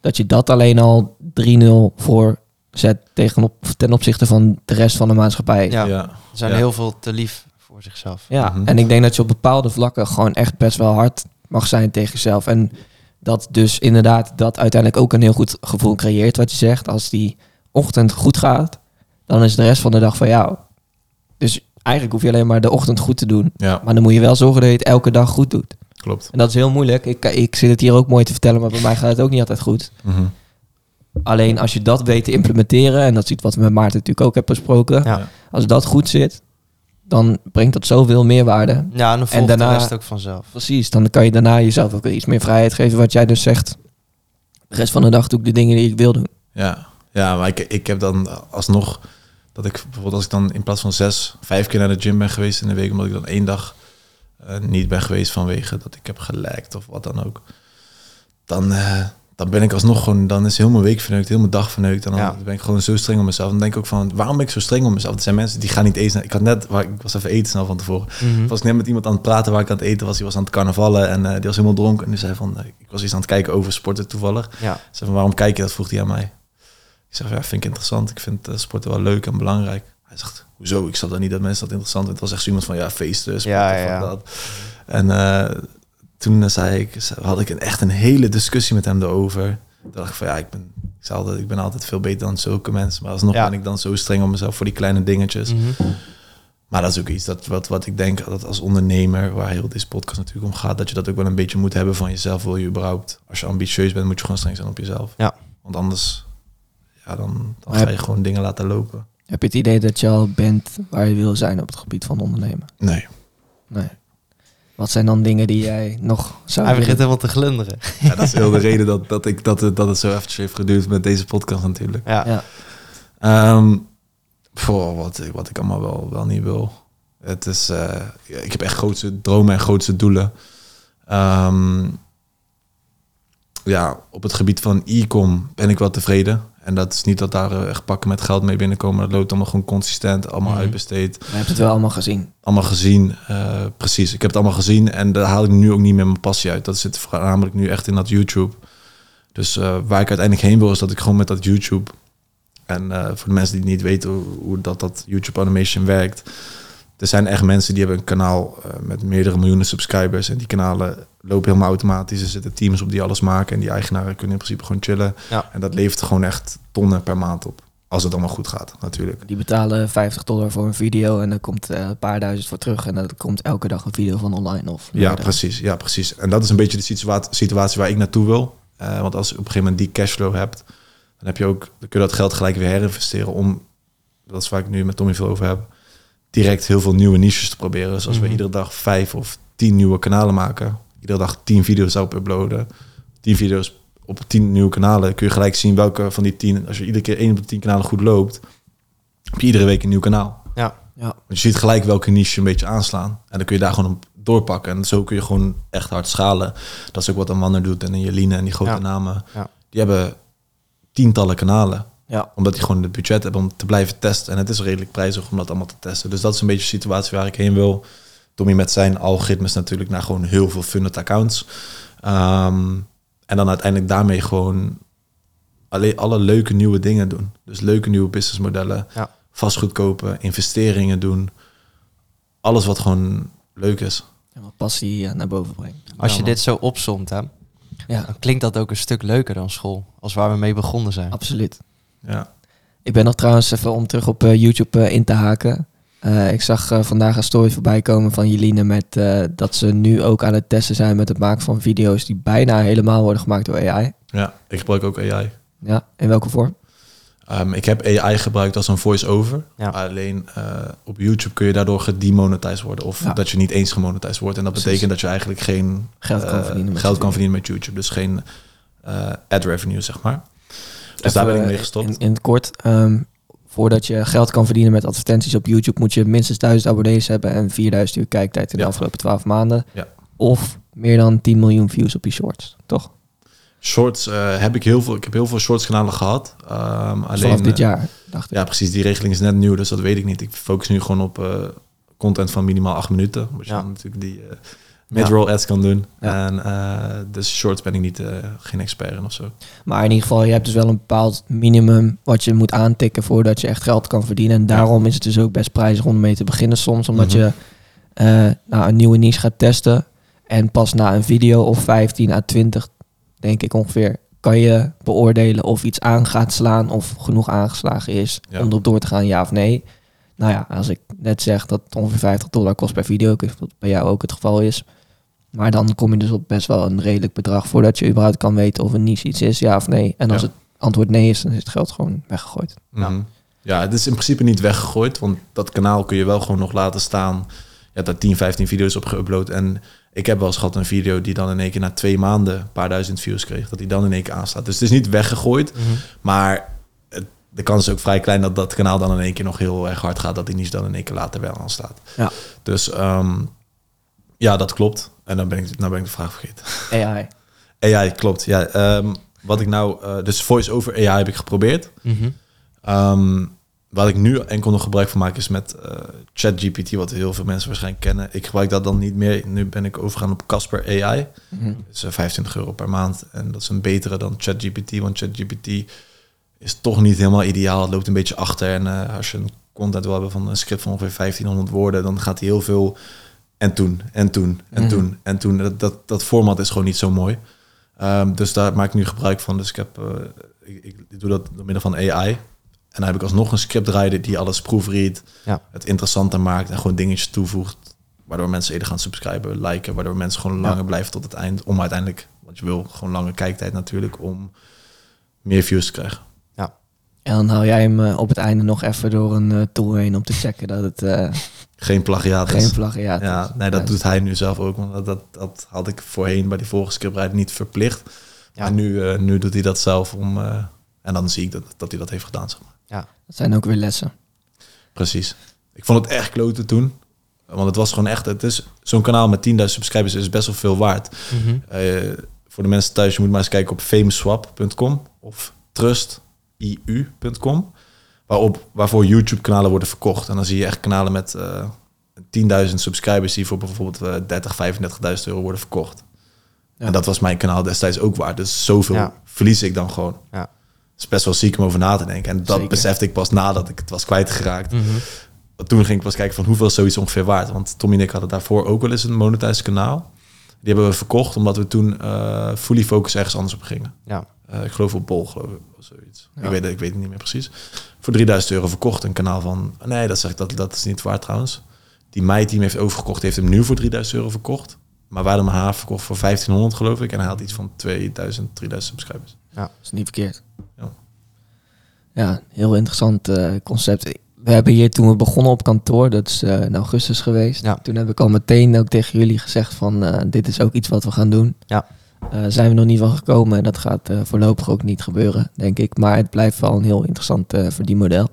dat je dat alleen al 3-0 voor zet tegenop, ten opzichte van de rest van de maatschappij. Ja. ja. Er zijn Ja. heel veel te lief voor zichzelf. Ja, Mhm. en ik denk dat je op bepaalde vlakken gewoon echt best wel hard mag zijn tegen jezelf. En dat dus inderdaad dat uiteindelijk ook een heel goed gevoel creëert, wat je zegt. Als die ochtend goed gaat, dan is de rest van de dag van jou. Dus eigenlijk hoef je alleen maar de ochtend goed te doen. ja, Maar dan moet je wel zorgen dat je het elke dag goed doet. klopt. En dat is heel moeilijk. Ik, ik zit het hier ook mooi te vertellen, maar bij mij gaat het ook niet altijd goed. Mhm. Alleen als je dat weet te implementeren, en dat is iets wat we met Maarten natuurlijk ook hebben besproken. Ja. Als dat goed zit, dan brengt dat zoveel meerwaarde. Ja, en dan volgt daarna- de rest ook vanzelf. Precies, dan kan je daarna jezelf ook weer iets meer vrijheid geven. Wat jij dus zegt, de rest van de dag doe ik de dingen die ik wil doen. Ja, ja maar ik, ik heb dan alsnog dat ik bijvoorbeeld als ik dan in plaats van zes, vijf keer naar de gym ben geweest in de week, omdat ik dan één dag eh, niet ben geweest vanwege dat ik heb gelekt of wat dan ook, dan, eh, dan ben ik alsnog gewoon, dan is heel mijn week verneukt, heel mijn dag verneukt. En dan Ja. ben ik gewoon zo streng op mezelf. Dan denk ik ook van, waarom ben ik zo streng op mezelf? Er zijn mensen die gaan niet eens naar, ik had net, waar, ik was even eten snel van tevoren. Mhm. was ik net met iemand aan het praten waar ik aan het eten was. Die was aan het carnavallen en eh, die was helemaal dronken. En die zei van, eh, ik was iets aan het kijken over sporten toevallig. Ja. Zei van, waarom kijk je dat? Vroeg hij aan mij. Ik zeg, ja, vind ik interessant. Ik vind eh, sporten wel leuk en belangrijk. Hij zegt, hoezo? Ik zat dan niet dat mensen dat interessant vinden. Het was echt zo iemand van, ja, feesten, sporten, Ja, ja. dat. En toen zei ik, had ik een, echt een hele discussie met hem erover. Toen dacht ik van, ja, ik ben, ik, zei altijd, ik ben altijd veel beter dan zulke mensen. Maar alsnog Ja. ben ik dan zo streng op mezelf voor die kleine dingetjes. Mhm. Maar dat is ook iets dat, wat, wat ik denk dat als ondernemer, waar heel deze podcast natuurlijk om gaat, dat je dat ook wel een beetje moet hebben van jezelf. Wil je überhaupt, als je ambitieus bent, moet je gewoon streng zijn op jezelf. Ja. Want anders, ja, dan, dan ga je gewoon dingen laten lopen. Heb je het idee dat je al bent waar je wil zijn op het gebied van ondernemen? Nee. Nee. Wat zijn dan dingen die jij nog zou Hij begint helemaal te glunderen. Ja, dat is heel de reden dat, dat, ik, dat, het, dat het zo eventjes heeft geduurd met deze podcast natuurlijk. Ja. Ja. Ehm, voor wat, ik- wat ik allemaal wel, wel niet wil. Het is, eh, ik heb echt grootste dromen en grootste doelen. Ehm, ja, op het gebied van e-com ben ik wel tevreden. En dat is niet dat daar eh, echt pakken met geld mee binnenkomen. Dat loopt allemaal gewoon consistent, allemaal Mhm. uitbesteed. We hebben het wel allemaal gezien. Allemaal gezien. eh, precies, ik heb het allemaal gezien. En daar haal ik nu ook niet meer mijn passie uit. Dat zit voornamelijk nu echt in dat YouTube. Dus eh, waar ik uiteindelijk heen wil, is dat ik gewoon met dat YouTube... En voor de mensen die niet weten hoe, hoe dat, dat YouTube animation werkt... Er zijn echt mensen die hebben een kanaal eh, met meerdere miljoenen subscribers. En die kanalen lopen helemaal automatisch. Er zitten teams op die alles maken. En die eigenaren kunnen in principe gewoon chillen. Ja. En dat levert gewoon echt tonnen per maand op. Als het allemaal goed gaat, natuurlijk. Die betalen 50 dollar voor een video en er komt eh, een paar duizend voor terug. En dan komt elke dag een video van online of Ja, precies. Ja, precies. En dat is een beetje de situa- situatie waar ik naartoe wil. Eh, want als je op een gegeven moment die cashflow hebt, dan heb je ook, dan kun je dat geld gelijk weer herinvesteren om, dat is waar ik nu met Tommy veel over heb, direct heel veel nieuwe niches te proberen. Dus als we Mhm. iedere dag vijf of tien nieuwe kanalen maken, iedere dag tien video's op uploaden, tien video's op tien nieuwe kanalen, kun je gelijk zien welke van die tien, als je iedere keer één op de tien kanalen goed loopt, heb je iedere week een nieuw kanaal. Ja. Ja. Want je ziet gelijk welke niche een beetje aanslaan. En dan kun je daar gewoon op doorpakken. En zo kun je gewoon echt hard schalen. Dat is ook wat een Manner doet en een Jeline en die grote Ja. namen. Ja. Die hebben tientallen kanalen. Ja. Omdat die gewoon het budget hebben om te blijven testen. En het is redelijk prijzig om dat allemaal te testen. Dus dat is een beetje de situatie waar ik heen wil. Tommy met zijn algoritmes natuurlijk naar gewoon heel veel funded accounts. Ehm, en dan uiteindelijk daarmee gewoon alleen alle leuke nieuwe dingen doen. Dus leuke nieuwe businessmodellen. Ja. Vastgoed kopen, investeringen doen. Alles wat gewoon leuk is. En wat passie eh, naar boven brengt. Als Ja, je man. dit zo opzomt, hè, Ja, dan klinkt dat ook een stuk leuker dan school. Als waar we mee begonnen zijn. absoluut. Ja. Ik ben nog trouwens even om terug op eh, YouTube eh, in te haken. Eh, ik zag vandaag een story voorbij komen van Jeline met eh, dat ze nu ook aan het testen zijn met het maken van video's die bijna helemaal worden gemaakt door AI. Ja, ik gebruik ook AI. Ja, in welke vorm? Ehm, ik heb AI gebruikt als een voice-over. Ja. Alleen eh, op YouTube kun je daardoor gedemonetized worden. Of Ja. dat je niet eens gemonetized wordt. En dat Precies. betekent dat je eigenlijk geen Geld kan verdienen met geld kan verdienen met YouTube. Dus geen eh, ad revenue, zeg maar. Dus daar ben ik mee gestopt. In, in het kort, ehm, voordat je geld kan verdienen met advertenties op YouTube, moet je minstens 1000 abonnees hebben en 4000 uur kijktijd in de Ja. afgelopen 12 maanden. Ja. Of meer dan 10 miljoen views op je shorts, toch? Shorts eh, heb ik heel veel. Ik heb heel veel shorts kanalen gehad. Ehm, alleen, Vanaf dit eh, jaar, dacht ik. Ja, precies. Die regeling is net nieuw, dus dat weet ik niet. Ik focus nu gewoon op eh, content van minimaal acht minuten. Omdat je Ja. natuurlijk die mid-roll ads kan doen. Ja. En eh, dus shorts ben ik niet, eh, geen expert in of zo. Maar in ieder geval, je hebt dus wel een bepaald minimum wat je moet aantikken voordat je echt geld kan verdienen. En daarom is het dus ook best prijzig om mee te beginnen soms. Omdat Mhm. je eh, nou, een nieuwe niche gaat testen. En pas na een video of 15 à 20, denk ik ongeveer, kan je beoordelen of iets aan gaat slaan of genoeg aangeslagen is Ja. om erop door te gaan, ja of nee. Nou ja, als ik net zeg dat het ongeveer 50 dollar kost per video, ik weet dat bij jou ook het geval is. Maar dan kom je dus op best wel een redelijk bedrag voordat je überhaupt kan weten of een niche iets is, ja of nee. En als Ja. het antwoord nee is, dan is het geld gewoon weggegooid. Ja. Mhm. Ja, het is in principe niet weggegooid, want dat kanaal kun je wel gewoon nog laten staan. Je hebt daar 10, 15 video's op geüpload. En ik heb wel eens gehad een video die dan in één keer na twee maanden een paar duizend views kreeg. Dat die dan in één keer aanstaat. Dus het is niet weggegooid, maar het, de kans is ook vrij klein dat dat kanaal dan in één keer nog heel erg hard gaat. Dat die niche dan in één keer later wel aanstaat. Ja. Dus ehm, ja, dat klopt. En dan ben ik, dan ben ik de vraag vergeten. AI. AI, klopt. Ja, ehm, wat ik nou, eh, dus voice-over AI heb ik geprobeerd. Mhm. Ehm, wat ik nu enkel nog gebruik van maak is met eh, ChatGPT, wat heel veel mensen waarschijnlijk kennen. Ik gebruik dat dan niet meer. Nu ben ik overgegaan op Casper AI. Mhm. Dat is eh, 25 euro per maand. En dat is een betere dan ChatGPT, want ChatGPT is toch niet helemaal ideaal. Het loopt een beetje achter. En eh, als je een content wil hebben van een script van ongeveer 1500 woorden, dan gaat hij heel veel en toen, en toen, en Mhm. toen, en toen. Dat, dat, dat format is gewoon niet zo mooi. Ehm, dus daar maak ik nu gebruik van. Dus ik, heb, eh, ik, doe dat door middel van AI. En dan heb ik alsnog een scriptwriter die alles proefreadt, Ja. het interessanter maakt en gewoon dingetjes toevoegt. Waardoor mensen eerder gaan subscriben, liken, waardoor mensen gewoon langer blijven tot het eind. Om uiteindelijk, want je wil gewoon lange kijktijd natuurlijk, om meer views te krijgen. En dan haal jij hem eh, op het einde nog even door een eh, tool heen om te checken dat het eh, Geen plagiaat. geen is. plagiaat is. Ja, nee, dat Ja. doet hij nu zelf ook. Want dat, dat, dat had ik voorheen bij die vorige scriptwriter niet verplicht. Ja. Maar nu, nu doet hij dat zelf om. en dan zie ik dat, dat hij dat heeft gedaan. Zeg maar. Dat zijn ook weer lessen. Precies. Ik vond het echt kloten toen. Want het was gewoon echt. Het is zo'n kanaal met 10.000 subscribers is best wel veel waard. Mhm. Voor de mensen thuis, je moet maar eens kijken op famousswap.com of trustiu.com. Waarop, waarvoor YouTube-kanalen worden verkocht. En dan zie je echt kanalen met eh 10.000 subscribers die voor bijvoorbeeld eh 30, 35.000 euro worden verkocht. Ja. En dat was mijn kanaal destijds ook waard. Dus zoveel Ja. verlies ik dan gewoon. Ja. Het is best wel ziek om over na te denken. En dat Zeker. besefte ik pas nadat ik het was kwijtgeraakt. Mhm. Toen ging ik pas kijken van hoeveel is zoiets ongeveer waard. Want Tommy en ik hadden daarvoor ook wel eens een monetized kanaal. Die hebben we verkocht omdat we toen eh fully focus ergens anders op gingen. Ja. Eh, ik geloof op Bol, geloof ik, of zoiets. Ja. Ik, weet, het- ik weet het niet meer precies. Voor 3000 euro verkocht een kanaal van... Nee, dat, zeg ik, dat, dat is niet waar trouwens. Die meid die hem heeft overgekocht, heeft hem nu voor 3000 euro verkocht. Maar we hadden hem haar verkocht voor 1500 geloof ik. En hij had iets van 2000, 3000 subscribers. Dat is niet verkeerd. Ja. Ja, heel interessant eh, concept. We hebben hier toen we begonnen op kantoor, dat is eh, in augustus geweest. Ja. Toen heb ik al meteen ook tegen jullie gezegd van eh, dit is ook iets wat we gaan doen. Ja. Eh, zijn we nog niet van gekomen en dat gaat eh, voorlopig ook niet gebeuren, denk ik. Maar het blijft wel een heel interessant eh verdienmodel.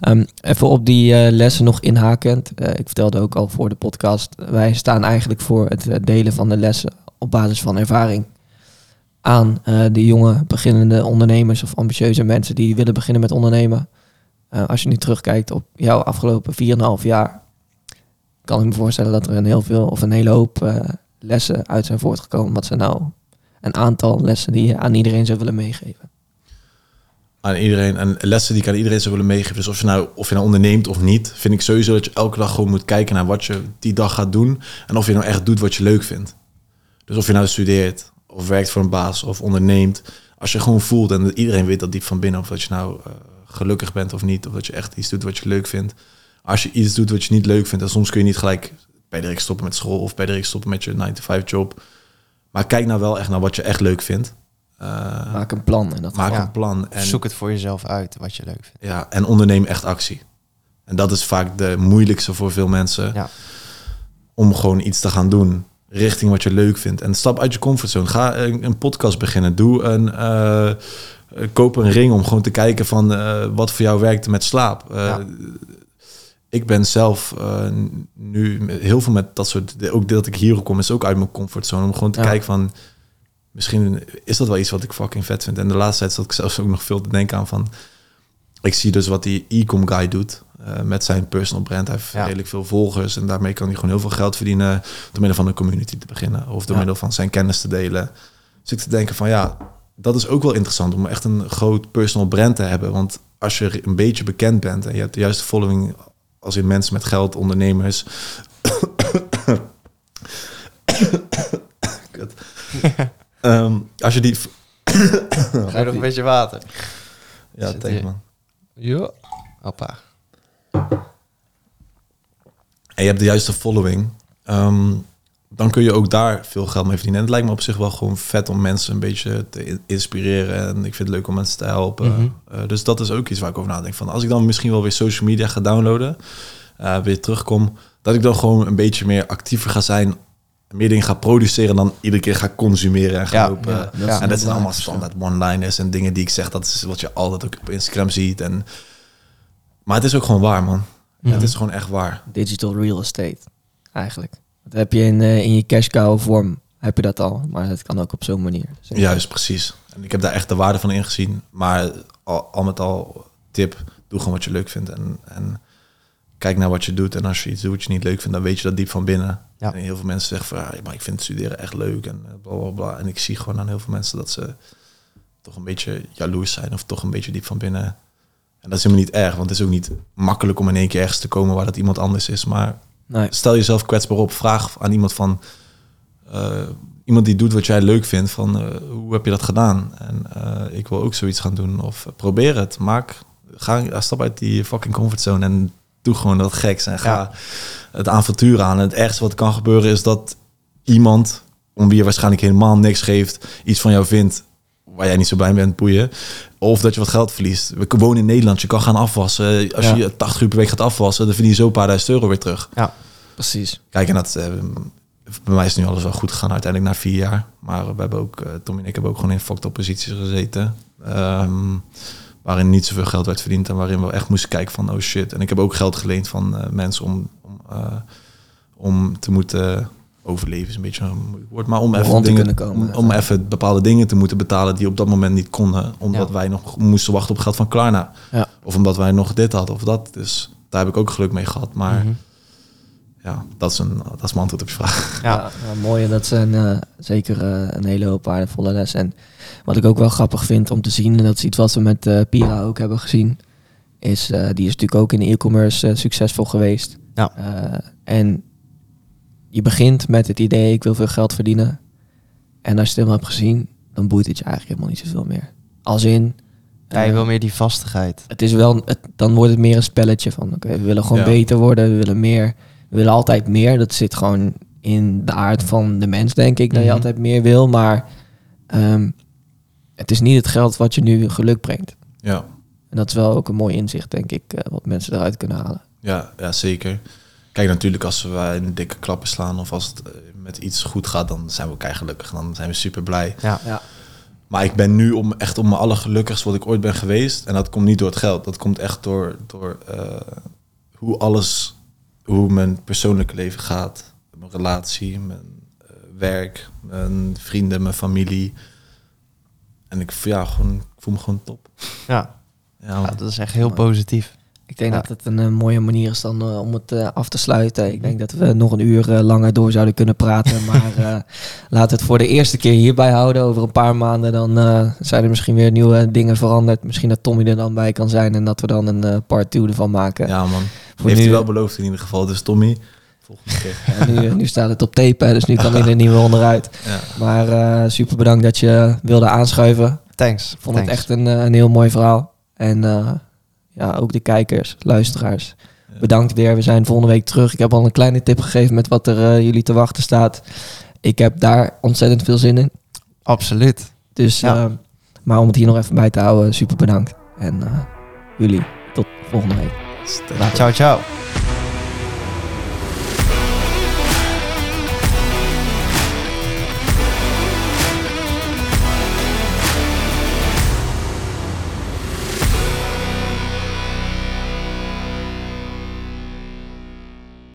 Ehm, even op die lessen nog inhakend. Ik vertelde ook al voor de podcast, wij staan eigenlijk voor het delen van de lessen op basis van ervaring aan de jonge beginnende ondernemers of ambitieuze mensen die willen beginnen met ondernemen. Als je nu terugkijkt op jouw afgelopen 4,5 jaar, kan ik me voorstellen dat er een heel veel of een hele hoop lessen uit zijn voortgekomen. Wat zijn nou een aantal lessen die je aan iedereen zou willen meegeven? aan iedereen en lessen die ik aan iedereen zou willen meegeven. Dus of je nou of je nou onderneemt of niet, vind ik sowieso dat je elke dag gewoon moet kijken naar wat je die dag gaat doen en of je nou echt doet wat je leuk vindt. Dus of je nou studeert of werkt voor een baas of onderneemt, als je gewoon voelt en iedereen weet dat diep van binnen of dat je nou eh, gelukkig bent of niet, of dat je echt iets doet wat je leuk vindt. als je iets doet wat je niet leuk vindt, en soms kun je niet gelijk bij stoppen met school of bij direct stoppen met je 9-to-5 job. Maar kijk nou wel echt naar wat je echt leuk vindt. Uh, maak een plan. En dat maak Ja. een plan. En, Zoek het voor jezelf uit wat je leuk vindt. ja, en onderneem echt actie. En dat is vaak de moeilijkste voor veel mensen. Ja. Om gewoon iets te gaan doen richting wat je leuk vindt. En stap uit je comfortzone. Ga een, een podcast beginnen. Doe een, eh, eh, koop een ring om gewoon te kijken van eh, wat voor jou werkt met slaap. Eh, Ja. Ik ben zelf eh, nu heel veel met dat soort... Ook dat ik hier kom is ook uit mijn comfortzone. Om gewoon te Ja. kijken van... Misschien is dat wel iets wat ik fucking vet vind. En de laatste tijd zat ik zelfs ook nog veel te denken aan van... Ik zie dus wat die e-com guy doet eh, met zijn personal brand. Hij heeft Ja. redelijk veel volgers en daarmee kan hij gewoon heel veel geld verdienen door middel van een community te beginnen of door Ja. middel van zijn kennis te delen. Dus ik te denken van ja, dat is ook wel interessant om echt een groot personal brand te hebben. Want als je een beetje bekend bent en je hebt de juiste following als in mensen met geld, ondernemers. Ehm, als je die... Ga je nog een beetje water? Ja, hier. man. Ja. Hoppa. en je hebt de juiste following, ehm, dan kun je ook daar veel geld mee verdienen. En het lijkt me op zich wel gewoon vet om mensen een beetje te in- inspireren. En ik vind het leuk om mensen te helpen. Mhm. Eh, dus dat is ook iets waar ik over nadenk. Van als ik dan misschien wel weer social media ga downloaden, eh, weer terugkom, dat ik dan gewoon een beetje meer actiever ga zijn. Meer dingen ga produceren dan iedere keer ga consumeren en gaan Ja, lopen. ja, dat is en dat zijn allemaal standaard one-liners en dingen die ik zeg. Dat is wat je altijd ook op Instagram ziet. En... Maar het is ook gewoon waar, man. Mhm. Het is gewoon echt waar. Digital real estate, eigenlijk. Dat heb je in, eh, in je cash cow vorm, heb je dat al. Maar dat kan ook op zo'n manier. Dus, Juist, precies. En ik heb daar echt de waarde van ingezien. Maar al, al met al, tip, doe gewoon wat je leuk vindt. En, en kijk naar wat je doet. En als je iets doet wat je niet leuk vindt, dan weet je dat diep van binnen. Ja. En heel veel mensen zeggen van, ja, maar ik vind studeren echt leuk. En eh, bla, bla, bla. En ik zie gewoon aan heel veel mensen dat ze toch een beetje jaloers zijn. Of toch een beetje diep van binnen. En dat is helemaal niet erg. Want het is ook niet makkelijk om in één keer ergens te komen waar dat iemand anders is. Maar Nee. stel jezelf kwetsbaar op. Vraag aan iemand van... eh, iemand die doet wat jij leuk vindt. Van, eh, hoe heb je dat gedaan? En eh, ik wil ook zoiets gaan doen. Of probeer het. Maak, ga, stap uit die fucking comfortzone. En doe gewoon dat geks. En ga Ja. het avontuur aan. En het ergste wat kan gebeuren is dat iemand... om wie je waarschijnlijk helemaal niks geeft... iets van jou vindt waar jij niet zo blij mee bent, boeien. Of dat je wat geld verliest. We wonen in Nederland, je kan gaan afwassen. Als Ja. je 80 uur per week gaat afwassen, dan verdien je zo een paar duizend euro weer terug. Ja. Precies. Kijk, en dat, eh, bij mij is nu alles wel goed gegaan uiteindelijk na vier jaar. Maar we hebben ook, eh, Tom en ik hebben ook gewoon in fucked up posities gezeten. Ehm, waarin niet zoveel geld werd verdiend en waarin we echt moesten kijken van, oh shit. En ik heb ook geld geleend van eh, mensen om, om, om te moeten overleven, is een beetje een moeilijk woord. Maar om even, rond te dingen, kunnen komen. om, om even bepaalde dingen te moeten betalen die op dat moment niet konden. Omdat Ja. wij nog moesten wachten op geld van Klarna. Ja. Of omdat wij nog dit hadden of dat. Dus daar heb ik ook geluk mee gehad. Maar Mhm. ja, dat is, een, dat is mijn antwoord op je vraag. Ja. Mooi. En dat zijn eh, zeker eh, een hele hoop waardevolle les. En wat ik ook wel grappig vind om te zien, en dat is iets wat we met eh, Pira ook hebben gezien, is eh, die is natuurlijk ook in e-commerce succesvol geweest. Ja. Eh, en je begint met het idee, ik wil veel geld verdienen. En als je het helemaal hebt gezien, dan boeit het je eigenlijk helemaal niet zoveel meer. Als in... Ja, je eh, wil meer die vastigheid. het is wel, het, dan wordt het meer een spelletje van, oké, we willen gewoon Ja. beter worden, we willen meer, we willen altijd meer. Dat zit gewoon in de aard van de mens, denk ik, dat je Mhm. altijd meer wil, maar ehm, het is niet het geld wat je nu geluk brengt. Ja, En dat is wel ook een mooi inzicht, denk ik, eh, wat mensen eruit kunnen halen. ja, ja, zeker. Kijk, natuurlijk als we een dikke klappen slaan of als het eh, met iets goed gaat, dan zijn we elkaar gelukkig. Dan zijn we super blij. Ja. Ja. Maar ik ben nu om echt om mijn allergelukkigst wat ik ooit ben geweest. En dat komt niet door het geld. Dat komt echt door, door eh, hoe alles, hoe mijn persoonlijke leven gaat. Mijn relatie, mijn eh, werk, mijn vrienden, mijn familie. En ik, ja, gewoon, ik voel me gewoon top. Ja. Ja, Ja, dat is echt heel positief. Ik denk Ja. dat het een eh, mooie manier is dan eh, om het eh, af te sluiten. Ik denk dat we nog een uur langer door zouden kunnen praten. Maar laten we het voor de eerste keer hierbij houden. Over een paar maanden dan zijn er misschien weer nieuwe dingen veranderd. Misschien dat Tommy er dan bij kan zijn en dat we dan een part 2 ervan maken. ja man. Voor Heeft nu- hij wel beloofd in ieder geval. Dus Tommy, volgende keer. Ja, nu, nu staat het op tape, dus nu kan hij er niet meer onderuit. Ja. Maar super bedankt dat je wilde aanschuiven. Thanks. Vond Thanks. het echt een, een heel mooi verhaal. En ja, ook de kijkers, luisteraars. bedankt weer. We zijn volgende week terug. Ik heb al een kleine tip gegeven met wat er eh, jullie te wachten staat. Ik heb daar ontzettend veel zin in. Absoluut. Dus, Ja. eh, maar om het hier nog even bij te houden, super bedankt. En eh, jullie tot volgende week. Nou, ciao, ciao.